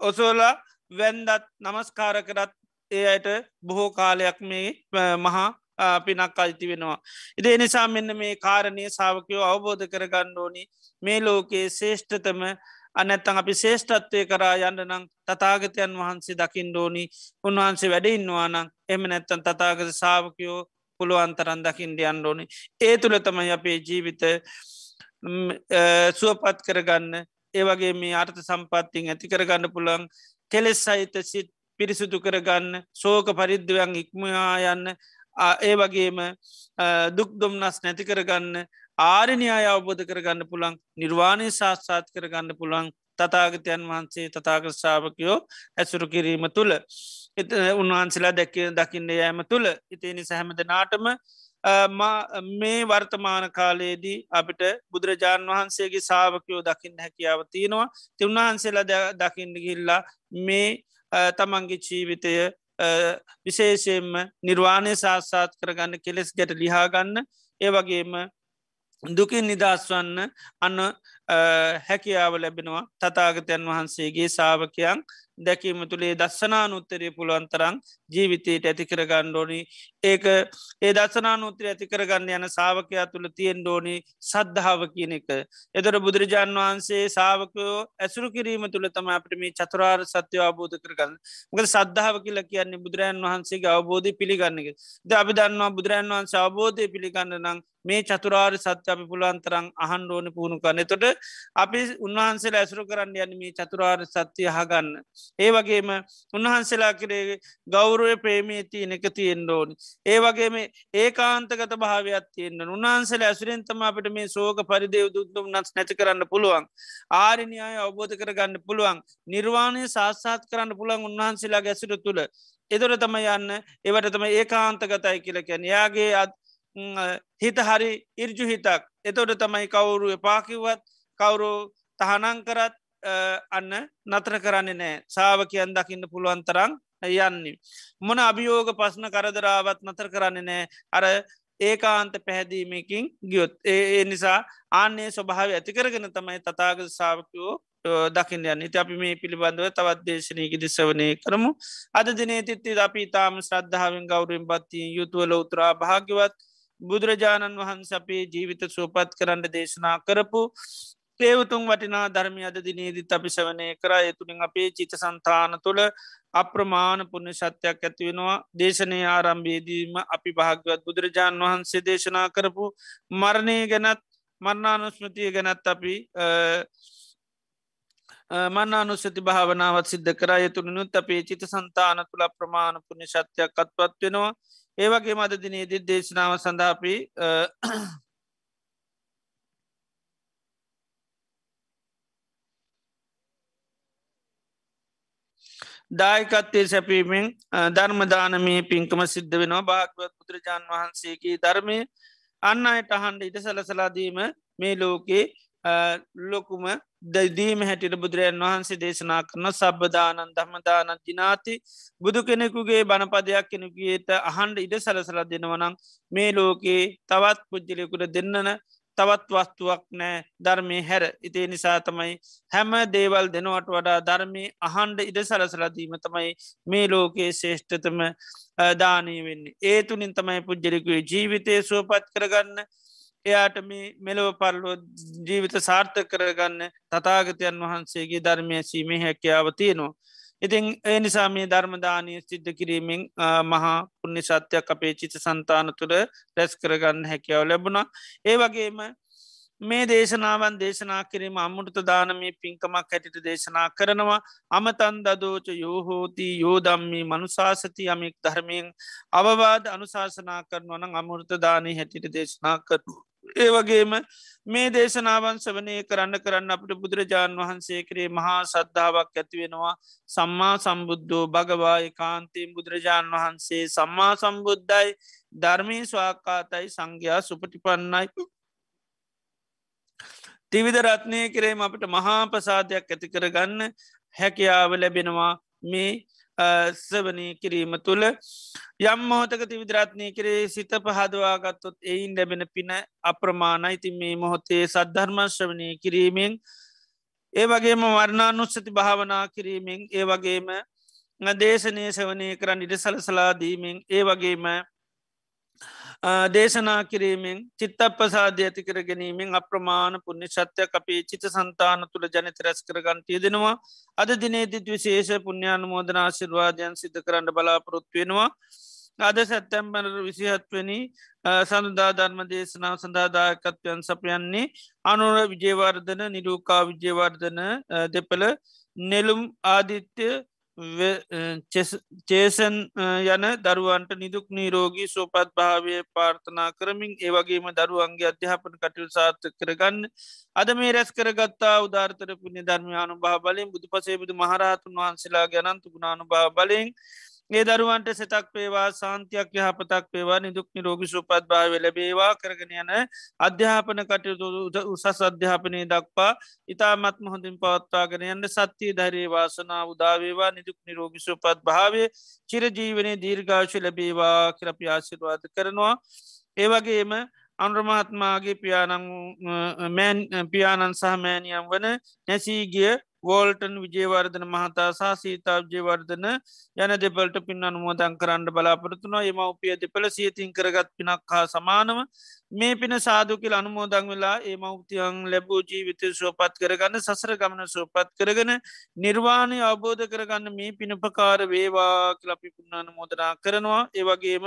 ඔසෝලා වැන්දත් නමස්කාර කරත් ඒ අයට බොහෝ කාලයක් මේ මහා පිනක් අයිති වෙනවා. ඉදේ නිසා මෙන්න මේ කාරණය සාාවකයෝ අවබෝධ කරගන්න ඕනි. මේ ලෝකයේ ශේෂ්ඨතම අනැත්තන් අපි ශේෂ්ඨත්වය කරා යන්න නං තතාගතයන් වහන්සේ දකිින් ඩෝනි උන්වහන්සේ වැඩඉන්නවා නං එම නැත්තන් තතාගත සාාවකයෝ පුළුවන්තරන් දකිින්ට අන්ඩෝනි ඒ තුළ තමයි අපේ ජීවිත සුවපත් කරගන්න. ඒවගේ මේ අර්ථ සම්පත්තිං ඇති කරගන්න පුළන් කෙලෙස් සහිත සිත් පිරිසුදු කරගන්න සෝක පරිද්ධවයන් ඉක්මයා යන්න ඒ වගේම දුක් දුම්නස් නැති කරගන්න ආරණයාය අවබෝධ කරගන්න පුළන් නිර්වාණය ශාස්සාත් කරගන්න පුළන් තතාගතයන් වහන්සේ තතාග ශාවකයෝ ඇසුරු කිරීම තුළ. එත උන්වහන්සලා දැක දකින්න යෑම තුළ. ඉතිනි සැහැමද නාටම මේ වර්තමාන කාලයේදී අපිට බුදුරජාණන් වහන්සේගේ සාාවකයෝ දකින්න හැකියාව තියෙනවා. තිවුණහන්සේලා දකින්න ගිල්ලා මේ තමන්ගේ ජීවිතය විශේෂයෙන්ම නිර්වාණය සාස්සාත් කරගන්න කෙලෙස් ගැට ලිහාගන්න. ඒ වගේම දුකින් නිදස්වන්න අන්න හැකියාව ලැබෙනවා. තතාගතයන් වහන්සේගේ සාාවකයන් දැකීම තුළේ දස්සනානුත්තරය පුළුවන්තරං ජීවිතයට ඇතිකර ගණ්ඩෝනි ඒක ඒ දසනානුත්‍රය ඇතිකරගන්න යන සාාවකයා තුළ තියෙන් ඩෝනි සද්ධාව කියන එක. එතොට බුදුරජාණන් වහන්සේ සාාවකයෝ ඇසුරු කිරීම තුළ තම අපට මේ චතුරාර් සත්‍යය අවබෝධ කරගන්න. මක සද්ධාව කියල කියන්නේ බුදුරජන් වහන්සේගේ අවබෝධය පිළිගන්නක ද අපි දන්නවා බුදුරජන් වහන්ස අවබෝධය පිළිගන්න නම් මේ චතුරාර් සත්‍ය අපි පුළුවන්තරං අහන් ඕන පුුණු කන්න තොට අපි උන්වහන්සේ ඇසුරු කරන්න යන මේ චතුරාර් සත්‍යය හගන්න ඒ වගේම උන්වහන්සේලා කරේ ගෞරුව ප්‍රේමී තියන එක තියෙන් ඕනි. ඒ වගේම ඒ කාන්තගත භාවයක් තියන්න උන්හන්සල ඇසුරෙන්තම අපට මේ සෝක පරිදේව දුත්තුම් නස් නැති කරන්න පුළුවන්. ආරිනියාය අවබෝධ කරගන්න පුළුවන්. නිර්වාණය සාස්සාත් කරන්න පුළන් උන්වහන්සේලා ගැසුර තුළ. එදොර තම යන්න ඒවට තම ඒ කාන්තගතයි කියලකැන යාගේ අත් හිත හරි ඉර්ජු හිතක් එතොට තමයි කවුරු එපාකිවත් කවුරු තහනං කරත් අන්න නතර කරන්නේ නෑ සාාවකයන් දකින්න පුළුවන් තරං යන්නේ. මොන අභියෝග පස්න කරදරාවත් නතර කරන්නේ නෑ අර ඒකාන්ත පැහැදීමකින් ගියොත්. ඒ නිසා ආන්නේ ස්වභාව ඇතිකරගෙන තමයි තතාග සාාවකයෝ දකින්න යන්න. ඉති අපි මේ පිළිබඳව තවත් දේශනයකි දිසවනය කරමු. අද දිනේ තිත්ති අපි තාම ශ්‍රද්ධාවෙන් ගෞරුවෙන් බත්තිී යුතුවල උතුරා භාග්‍යවත් බුදුරජාණන් වහන්ස අපේ ජීවිත සුවපත් කරන්න දේශනා කරපු ඒවතුන් වටිනා ධර්මය අද දිනේදිත් අපි සවනය කර. එතුළින් අපේ චිත සන්තාන තුළ අප්‍රමාණ පුුණ ශත්‍යයක් ඇතිවෙනවා දේශනය ආරම්භේදීම අපි භාග්‍යවත් බුදුරජාණන් වහන්සේ දේශනා කරපු මරණය ගැනත් මරණානුස්මතිය ගැනත් අපි මන්නානුස්සති භාවනාවත් සිද්ධ කර. යතුළනුත් අපේ චිත සන්තාන තුළ ප්‍රමාණ පුුණ ශත්‍යයක් අත්පත් වෙනවා. ඒවගේ මද දිනේදි දේශනාව සඳාපි දායකත්තේ සැපීමෙන් ධර්මදානමේ පින්කම සිද්ධ වෙනවා. භාගවත් බුදුරජාණන් වහන්සේගේ ධර්මය අන්න අයට අහන්ඩ ඉට සලසලාදීම මේ ලෝකේ ලොකුම දදීම හැටිට බුදුරජන් වහන්සේ දේශනා කරන සබ්බදානන් දහමදානන් දිනාති බුදු කෙනෙකුගේ බණපදයක් කෙනෙකුගේට අහන්ඩ ඉඩ සලසල දෙනවනං මේ ලෝකයේ තවත් පුද්ජලයකුට දෙන්නන තවත් වස්තුවක් නෑ ධර්මය හැර. ඉතිේ නිසා තමයි හැම දේවල් දෙනවට වඩා ධර්මය අහන්ඩ ඉඩ සලසලදීම තමයි මේ ලෝකයේ ශේෂ්ඨතම දානී වෙන්නේ. ඒ තුළින් තමයි පුද්ජලිකුවේ ජීවිතය සුවපත් කරගන්න. එයාට මේ මෙලොව පරලෝ ජීවිත සාර්ථ කරගන්න තතාගතයන් වහන්සේගේ ධර්මය සීමේ හැකියාව තියෙනවා. ඉතින් ඒ නිසා මේ ධර්මදානය සිද්ධ කිරීමෙන් මහා පුුණ්‍ය සත්‍යයක් අපේ චිත සන්තාන තුළ රැස් කරගන්න හැකියාව ලැබුණා. ඒ වගේම මේ දේශනාවන් දේශනා කිරීම අම්මුට දානමී පින්කමක් හැටිට දේශනා කරනවා අමතන් දදෝච යෝහෝති යෝදම්මී මනුසාසති යමික් ධර්මයෙන් අවවාද අනුශාසනා කරනවන අමුෘත දානී හැටිට දේශනා කරනු. ඒ වගේම මේ දේශනාවන් සවනය කරන්න කරන්න අපට බුදුරජාණන් වහන්සේ කරේ මහා සද්ධාවක් ඇතිවෙනවා සම්මා සම්බුද්ධෝ භගවාය කාන්තීම් බුදුරජාණන් වහන්සේ සම්මා සම්බුද්ධයි ධර්මී ස්වාකාතයි සංඝයා සුපටිපන්නයි. තිවිධ රත්නය කරේම අපට මහා ප්‍රසාධයක් ඇති කරගන්න හැකියාව ලැබෙනවා. මේ සවනී කිරීම තුළ යම් මොහොතක තිවිදරත්නය කරේ සිත පහදවාගත්තොත් එයින් ලැබෙන පින අප්‍රමාණයිති මේ මොහොතේ සද්ධර්මශ්‍රවනය කිරීමෙන් ඒ වගේම වර්ණානුස්සති භාවනා කිරීමෙන් ඒ වගේම දේශනය සවනය කරන්න ඉඩ සලසලාදීමෙන් ඒ වගේම දේශනා කිරීමෙන් චිත්ත පසාධ ඇති කර ගැනීමෙන් අප්‍රමාණ පුුණ්‍ය ශත්‍යයක් අපේ චිත සන්තාන තුළ ජනත රැස් කරගන්ටය දෙනවා අද දිනේදිත් විශේෂ පුුණ්‍යාන මෝදනාශිර්වාදයන් සිත කරන්න බලාපොරොත්වෙනවා අද සැත්තැම්බර විසිහත්වනි සඳදා ධර්ම දේශනාව සඳහාදායකත්වයන් සපයන්නේ අනුර විජේවර්ධන නිරූකා විජේවර්ධන දෙපළ නෙළුම් ආදිත්‍ය චේසන් යන දරුවන්ට නිදුක් නීරෝගී සෝපත් භාවය පාර්ථනා කරමින් ඒවගේම දරුවන්ගේ අධ්‍යාපන කටයුතු සාර්ථ කරගන්න. අද මේ රැස් කරගත්තා උදාර්තර පුුණි ධර්මයානු භා බලින් බුදු පසේබුදු මහරහතුන් වහන්සේලා ගැනන්තු ගුණානු භා බලින් ඒ දරුවන්ට සෙතක් පේවා සාන්තියක් යහපතක් පේවා නිදුක් නිරෝගි සුපත් භාව ලැබේවා කරගෙන යන අධ්‍යාපන කටයුතු උසස් අධ්‍යාපනය දක්වා ඉතාමත්ම හොඳින් පවත්වාගෙන යන්න සත්‍යය ධරේ වාසනා උදාවේවා නිදුක් නිරෝගි සුපත් භාවය චිරජීවනය දීර්ඝාශ ලැබේවා කරපි ආශිර්වාද කරනවා. ඒවගේම අන්ුරමහත්මාගේ පියානං පියානන් සහමෑනියම් වන නැසීගිය වෝල්ටන් විජේවර්ධන මහතා සහ සීතා විජේවර්ධන යන දෙපලට පින් අනුමෝදන් කරන්න බලාපොරතුනවා එමවපිය දෙපල සියතින් කරගත් පිනක් හා සමානව මේ පින සාදුකිල් අනුමෝදං වෙලා ඒ මෞතියන් ලැබූ ජීවිතය සුවපත් කරගන්න සසර ගමන සුවපත් කරගෙන නිර්වාණය අවබෝධ කරගන්න මේ පිනපකාර වේවා කලපි පුුණාන මෝදනා කරනවා. ඒවගේම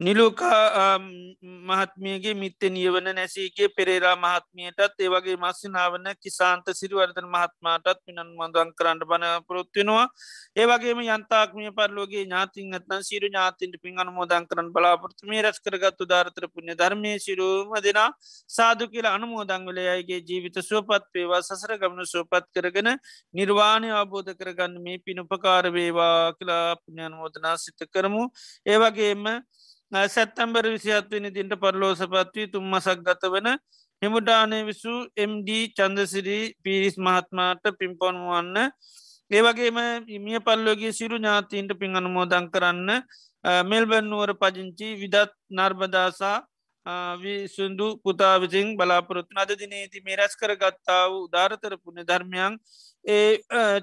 නිලෝකා මහත්මියගේ මිත්ත නියවන නැසීගේ පෙරේරා මහත්මියටත් ඒවගේ මස්සිනාවන කිසාන්ත සිරිවර්ධන මහත්මාටත් පිනන් මඳුවන් කරන්න බන පොරොත්වෙනවා ඒවගේම යන්තාක්මිය පරලෝගේ ඥාතින් ඇත්න සිරු ඥාතින්ට පින් අනුමෝදන් කරන බලාපොරත්තුමේ රැස් කරගත්තු ධාරතර පුුණ ධර්මය සිරුවම දෙනා සාදු කියලා අනුමෝදං වලයගේ ජීවිත සුවපත් පේවා සසර ගමන සුවපත් කරගෙන නිර්වාණය අවබෝධ කරගන්න මේ පිනුපකාර වේවා කියලා පුුණ්‍යනුමෝදනා සිත කරමු. ඒවගේම සැත්තම්බර විසිහත්වනි දින්ට පරලෝසපත්වී තුම් මසක් ගත වන හිමුඩානය විසු MD චන්දසිරී පිරිස් මහත්මාට පිම්පොන්වන්න ඒවගේම මිය පල්ලෝගේ සිරු ඥාතීන්ට පින් අනුමෝදං කරන්න මෙල්බැන්නුවර පජංචි විදත් නර්බදාසා විසුන්දු පුතා විසින් බලාපොරොත්තු අද දිනේති මේ රැස් කර ගත්තා වූ ධාරතර පුුණ ධර්මයන් ඒ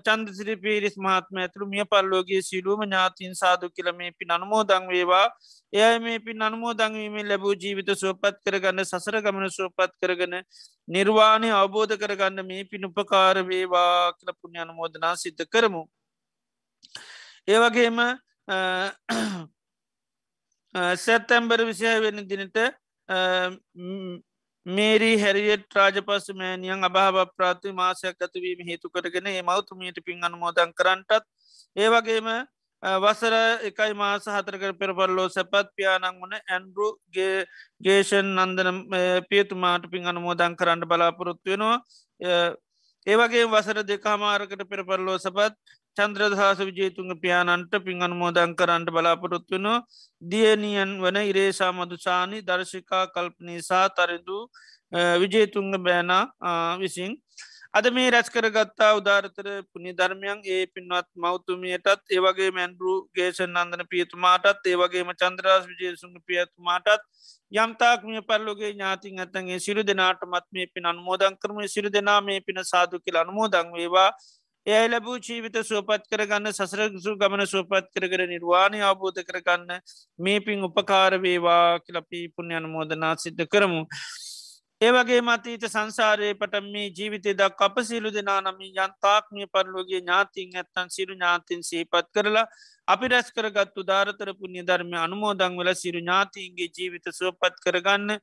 චන්දසිරි පිරිස් මහත්ම ඇතුළු මිය පල්ලෝගේ සිරුවම ඥාතින් සාදු කියල මේ පින් අනුමෝදං වේවා. එය මේ පින් අනුමෝදංවීමේ ලැබූ ජීවිත සුවපත් කරගන්න සසර ගමන සුවපත් කරගන නිර්වාණය අවබෝධ කරගන්න මේ පින් උපකාර වේවා කියල පුුණ්‍ය අනුමෝදනා සිද්ධ කරමු. ඒවගේම සැත්තැම්බර විසිහ වෙන දිනට මේරී හැරියට රාජපස මෑනියන් අභාව ප්‍රාති මාසයක් ඇතුවීම හේතු කරගෙන ඒ මෞතුමියට පින් අනුමෝදන් කරන්නටත් ඒවගේම වසර එකයි මාස හතරක පෙරපල්ලෝ සැපත් පියානං වන ඇන්ඩරුගේ ගේෂන් නන්දන පියතුමාට පින් අනුමෝදන් කරන්න බලාපොරොත්තු වෙනවා ඒවගේ වසර දෙකාමාරකට පෙරපල්ලෝ සපත් චන්ද්‍රදහස විජේතුන්ග පියානන්ට පින් අනුමෝදන් කරන්නට බලාපොරොත්වනවා දියනියන් වන ඉරේසා මදුසානි දර්ශිකා කල්පනීසා තරිදු විජේතුන්ග බෑන විසින්. අද මේ රැස් කරගත්තා උදාරතර පුුණි ධර්මයන්. ඒ පින්වත් මෞතුමියටත් ඒවගේ මැන්ඩරු ගේෂන් අන්දන පියතුමාටත් ඒවගේම චන්ද්‍රස් විජේසුන්ග පියතුමාටත් යම්තාක් මිය පල්ලොගේ ඥාතින් ඇතන්ගේ සිරු දෙනාට මත් මේ පින් අනුමෝදන් කරම. සිරු දෙනා මේ පින සාදු කියල අනුමෝදං වේවා. එය ලැබූ ජීවිත සුවපත් කරගන්න සසරසු ගමන සුවපත් කරකර නිර්වාණය අවබෝධ කරගන්න මේ පින් උපකාරවේවා කියලපී පුුණ්‍ය අනුමෝදනා සිද්ධ කරමු. ඒවගේ මතීත සංසාරයේ පට මේ ජීවිතය දක් අප සිලු දෙනා නමි යන්තාක්මිය පරලෝගේ ඥාතින් ඇත්තන් සිරු ඥාතින් සීපත් කරලා අපි රැස් කරගත්තු ධාරතර පුුණ්‍ය ධර්මය අනුමෝදං වල සිරු ඥාතින්ගේ ජීවිත සුවපත් කරගන්න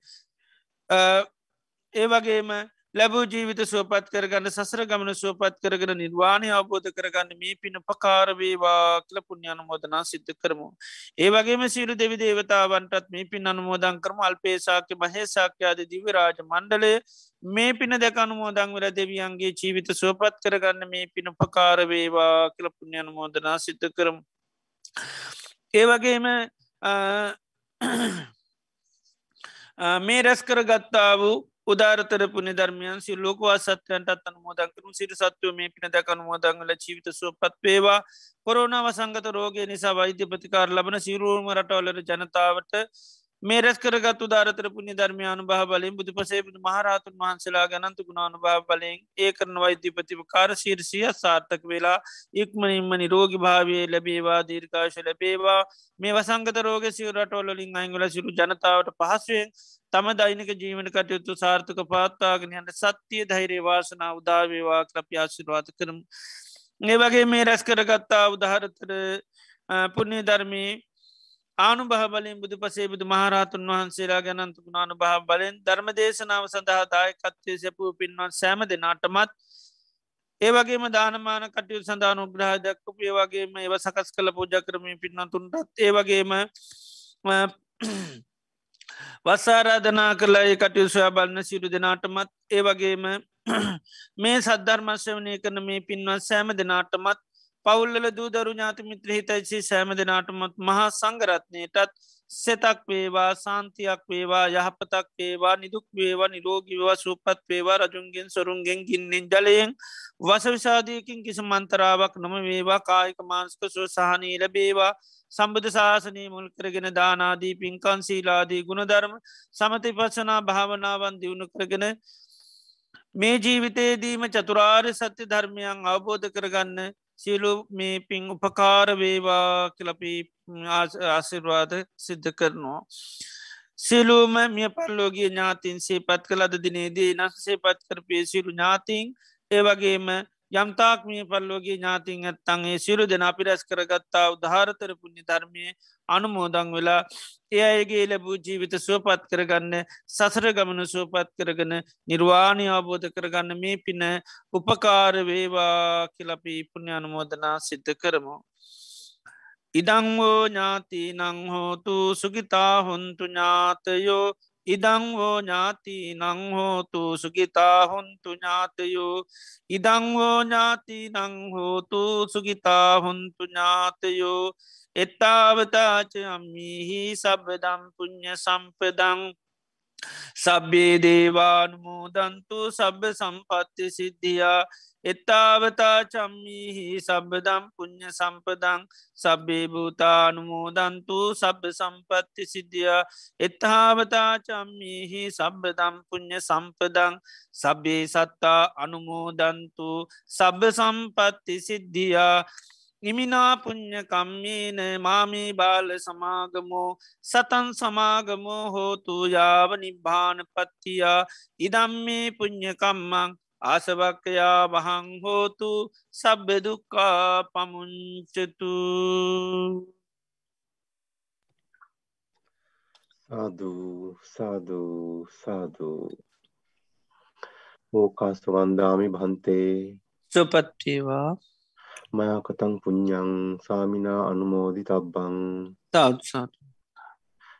ඒවගේම ලැබූ ජීවිත සුවපත් කරගන්න සසර ගමන සුවපත් කරගෙන නිර්වාණය අවබෝධ කරගන්න මේ පින පකාරවේවා කල පුුණ්‍ය අනුමෝදනා සිද්ධ කරමු. ඒවගේම සිරු දෙවි දේවතාවන්ටත් මේ පින් අනුමෝදන් කරම අල්පේසාක්‍ය මහේසාක්‍යයාද දිවරාජ මණ්ඩලය මේ පින දැක අනුමෝදං වල දෙවියන්ගේ ජීවිත සුවපත් කරගන්න මේ පින පකාරවේවා කල පුුණ්‍ය අනුමෝදනා සිද්ධ කරමු. ඒවගේම මේ රැස් කර ගත්තා වූ උදාරතර පුුණ ධර්මයන් සි ලෝකවා සත්‍යයන්ටත් අනුමෝදන් කරු සිට සත්වය මේ පින දැක අනුමෝදංගල ජීවිත සුවපත් පේවා කොරුණ වසංගත රෝගය නිසා වෛද්‍ය ප්‍රතිකාර ලබන සිරුවම රටවලර ජනතාවට මේ රැස් කරගත් උදාරතර පුුණි ධර්මයානු භා බලින් බුදු පසේබුදු මහරහතුන් වහන්සලා ගැනන්තු ගුණානු භා බලෙන් ඒ කරන වෛද්‍යපතිව කාර ශීර්සිය සාර්ථක වෙලා ඉක්මනින්ම නිරෝගි භාවය ලැබේවා දීර්කාශ ලැබේවා මේ වසංගත රෝග සිවරටවලින් අංගල සිරු ජනතාවට පහසුවෙන් තම දෛනික ජීවන කටයුතු සාර්ථක පාත්තාගෙනයන්ට සත්‍යය ධෛරේ වාසනා උදාවේවා ක්‍රප්‍යාශිරවාත කරම්. ඒ වගේ මේ රැස් කරගත්තා උදාහරතර පුුණ්‍ය ධර්මී ආනු බහ බලින් බුදු පසේ බුදු මහරහතුන් වහන්සේලා ගැනන්තු ගුණානු බහ බලෙන් ධර්ම දේශනාව සඳහා දායකත්වය සැපූ පින්වන් සෑම දෙනාටමත් ඒවගේම දානමාන කටයු සඳාන උග්‍රහ දක්කපු ඒවගේම ඒව සකස් කළ පූජ කරමී පින්නතුන්ටත් ඒවගේම වස්සාරාධනා කලා ඒ කටයු සොයා බලන්න සිරු දෙනාටමත් ඒවගේම මේ සද්ධර්මශ්‍යවනය කරන මේ පින්වත් සෑම දෙනාටමත් පවුල්ල දූදරු ඥාති මිත්‍ර හිතයිසි සෑම දෙනාටමත් මහා සංගරත්නයටත් සෙතක් වේවා සාන්තියක් වේවා යහපතක් වේවා නිදුක් වේවා නිරෝගිවා සූපත් වේවා රජුන්ගෙන් සොරුන්ගෙන් ගින්නෙන් ජලයෙන් වසවිසාධයකින් කිසි මන්තරාවක් නොම වේවා කායික මාන්ස්ක සු සහනී ලැබේවා. සම්බධ ශාසනී මුල් කරගෙන දානාදී පින්කන් සීලාදී ගුණධර්ම සමති පසනා භාවනාවන් දියුණු කරගෙන මේ ජීවිතයේදීම චතුරාර්ය සත්‍ය ධර්මයන් අවබෝධ කරගන්න සියලු මේ පින් උපකාර වේවා කලපි ආසිර්වාද සිද්ධ කරනවා. සිලුම මිය පල්ලෝගේ ඥාතින් සේපත් කළද දිනේදී නස සේපත් කරපේ සිරු ඥාතින් ඒවගේම යම්තාක්මිය පල්ලෝගේ ඥාතින් ඇත්තන්ගේ සිරු දෙන අපි රැස් කරගත්තා උදාහරතර පුුණ්ි ධර්මය අනුමෝදං වෙලා ඒ අයගේ ලැබූ ජීවිත සුවපත් කරගන්න සසර ගමන සුවපත් කරගන නිර්වාණය අවබෝධ කරගන්න මේ පින උපකාර වේවා කියලපි පුුණ්‍ය අනුමෝදනා සිද්ධ කරමු. ඉඩංවෝ ඥාති නංහෝතු සුගිතා හොන්තු ඥාතයෝ ඉදංවෝ ඥාති නංහෝතු සුගිතා හොන්තු ඥාතයෝ. ඉදංවෝ ඥාති නංහෝතු සුගිතා හොන්තු ඥාතයෝ. එත්තාවතාච අම්මිහි සබදම් පුුණ්්‍ය සම්පදං සබ්බේ දේවානුමෝදන්තු සබ්බ සම්පත්ති සිද්ධියා එත්තාවතා චම්මිහි සබ්බදම් පුං්ඥ සම්පදං සබ්බේ භූතානුමෝදන්තු සබ්බ සම්පත්ති සිද්ධිය එත්තාවතා චම්මිහි සබ්බදම් පුං්ඥ සම්පදං සබ්බේ සත්තා අනුමෝදන්තු සබ්බ සම්පත්ති සිද්ධියා ඉමිනා පුං්ඥ කම්මේන මාමී බාල සමාගමෝ සතන් සමාගමෝ හෝතු යාව නිබ්භාන පත්තියා ඉදම්මේ පුං්ඥකම්මං ආසවක්කයා වහං හෝතු සබ්බෙදුක්කා පමුංචතු සාධූ සාධූ සාධූ ඕකාස්ත වන්දාමි භන්තේ. සුපත්්‍යවා මයකතං පුඤ්ඥං සාමිනා අනුමෝදි තබ්බං තාත්සාට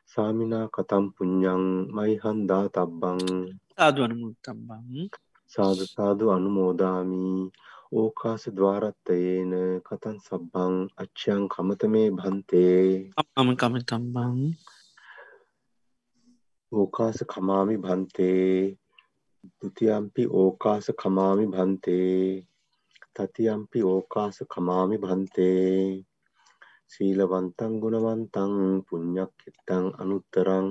සාමිනා කතම් පුඤ්ඥං මයිහන්දා තබ්බං ආදුවනමුත් තබ්බං සාධ සාධු අනුමෝදාමි. ඕකාස ద్వාරත්තයේන කතන් සබ්බං අච්චයන් කමතමේ භන්තේ. අම කමතම්බං ඕකාස කමාමි භන්තේ. දුතියම්පි ඕකාස කමාමි භන්තේ තතියම්පි ඕකාස කමාමි භන්තේ සීලවන්තං ගුණවන්තං පුඤ්ඤක්ඛිතං අනුත්තරං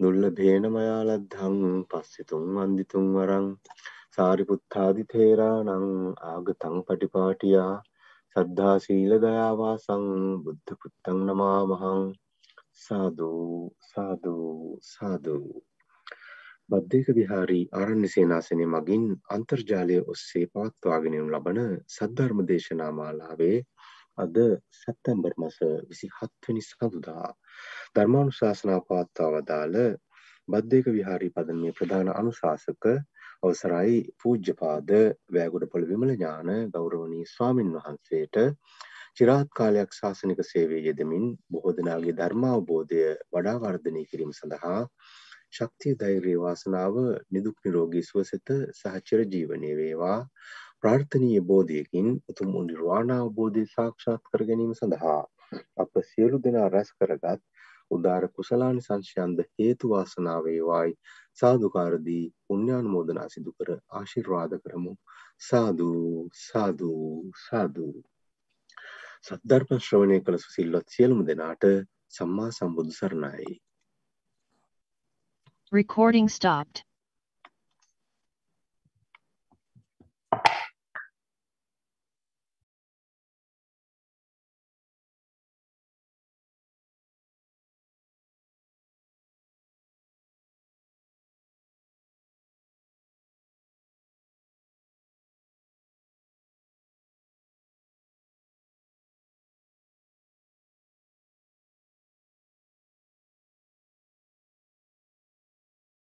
දුර්ලභේන මයාලද්ධං පස්සිතුං වන්දිතුං වරං සාරිපුත්තාදි තේරාණං ආගතං පටිපාටියා සද්ධා සීල දයාවාසං බුද්ධ පුත්තං නමාමහං සාදු සාදු සාදු. බද්ධයක විහාරී ආරණ්‍ය සේනාසනය මගින් අන්තර්ජාලය ඔස්සේ පවත්වාගෙනනු ලබන සද්ධර්ම දේශනා මාලාවේ අද සැත්තැම්බර් මස විසි හත්වනි සඳුදා ධර්මානු ශාසනා පවත්වා වදාළ බද්ධයක විහාරී පදමේ ප්‍රධාන අනුශාසක අවසරයි පූජ්‍යපාද වෑගොඩපොළ විමල ඥාන ගෞරවනී ස්වාමින් වහන්සේට චිරාත් කාලයක් ශාසනික සේවයේ යෙදමින් බොහෝ දෙනාගේ ධර්මාවබෝධය වඩා වර්ධනය කිරීම සඳහා ශක්තිය ධෛර්යය වාසනාව නිදුක් නිරෝගී සුවසෙත සහචර ජීවනය වේවා. ප්‍රාර්ථනීය බෝධියකින් උතුම් නිර්වාණ අවබෝධය සාක්ෂාත් කර ගැනීම සඳහා අප සියලු දෙනා රැස් කරගත් උදාර කුසලානි සංශයන්ද හේතු වාසනා වේවායි. සාදුකාරදී පුණ්‍යානුමෝදනා සිදු කර ආශිර්වාද කරමු. සාදු සාදු සාදු. සද්ධර්ම ශ්‍රවණය කළ සුසිල්වත් සියලුම දෙනාට සම්මා සම්බුදු සරණයි. Recording stopped.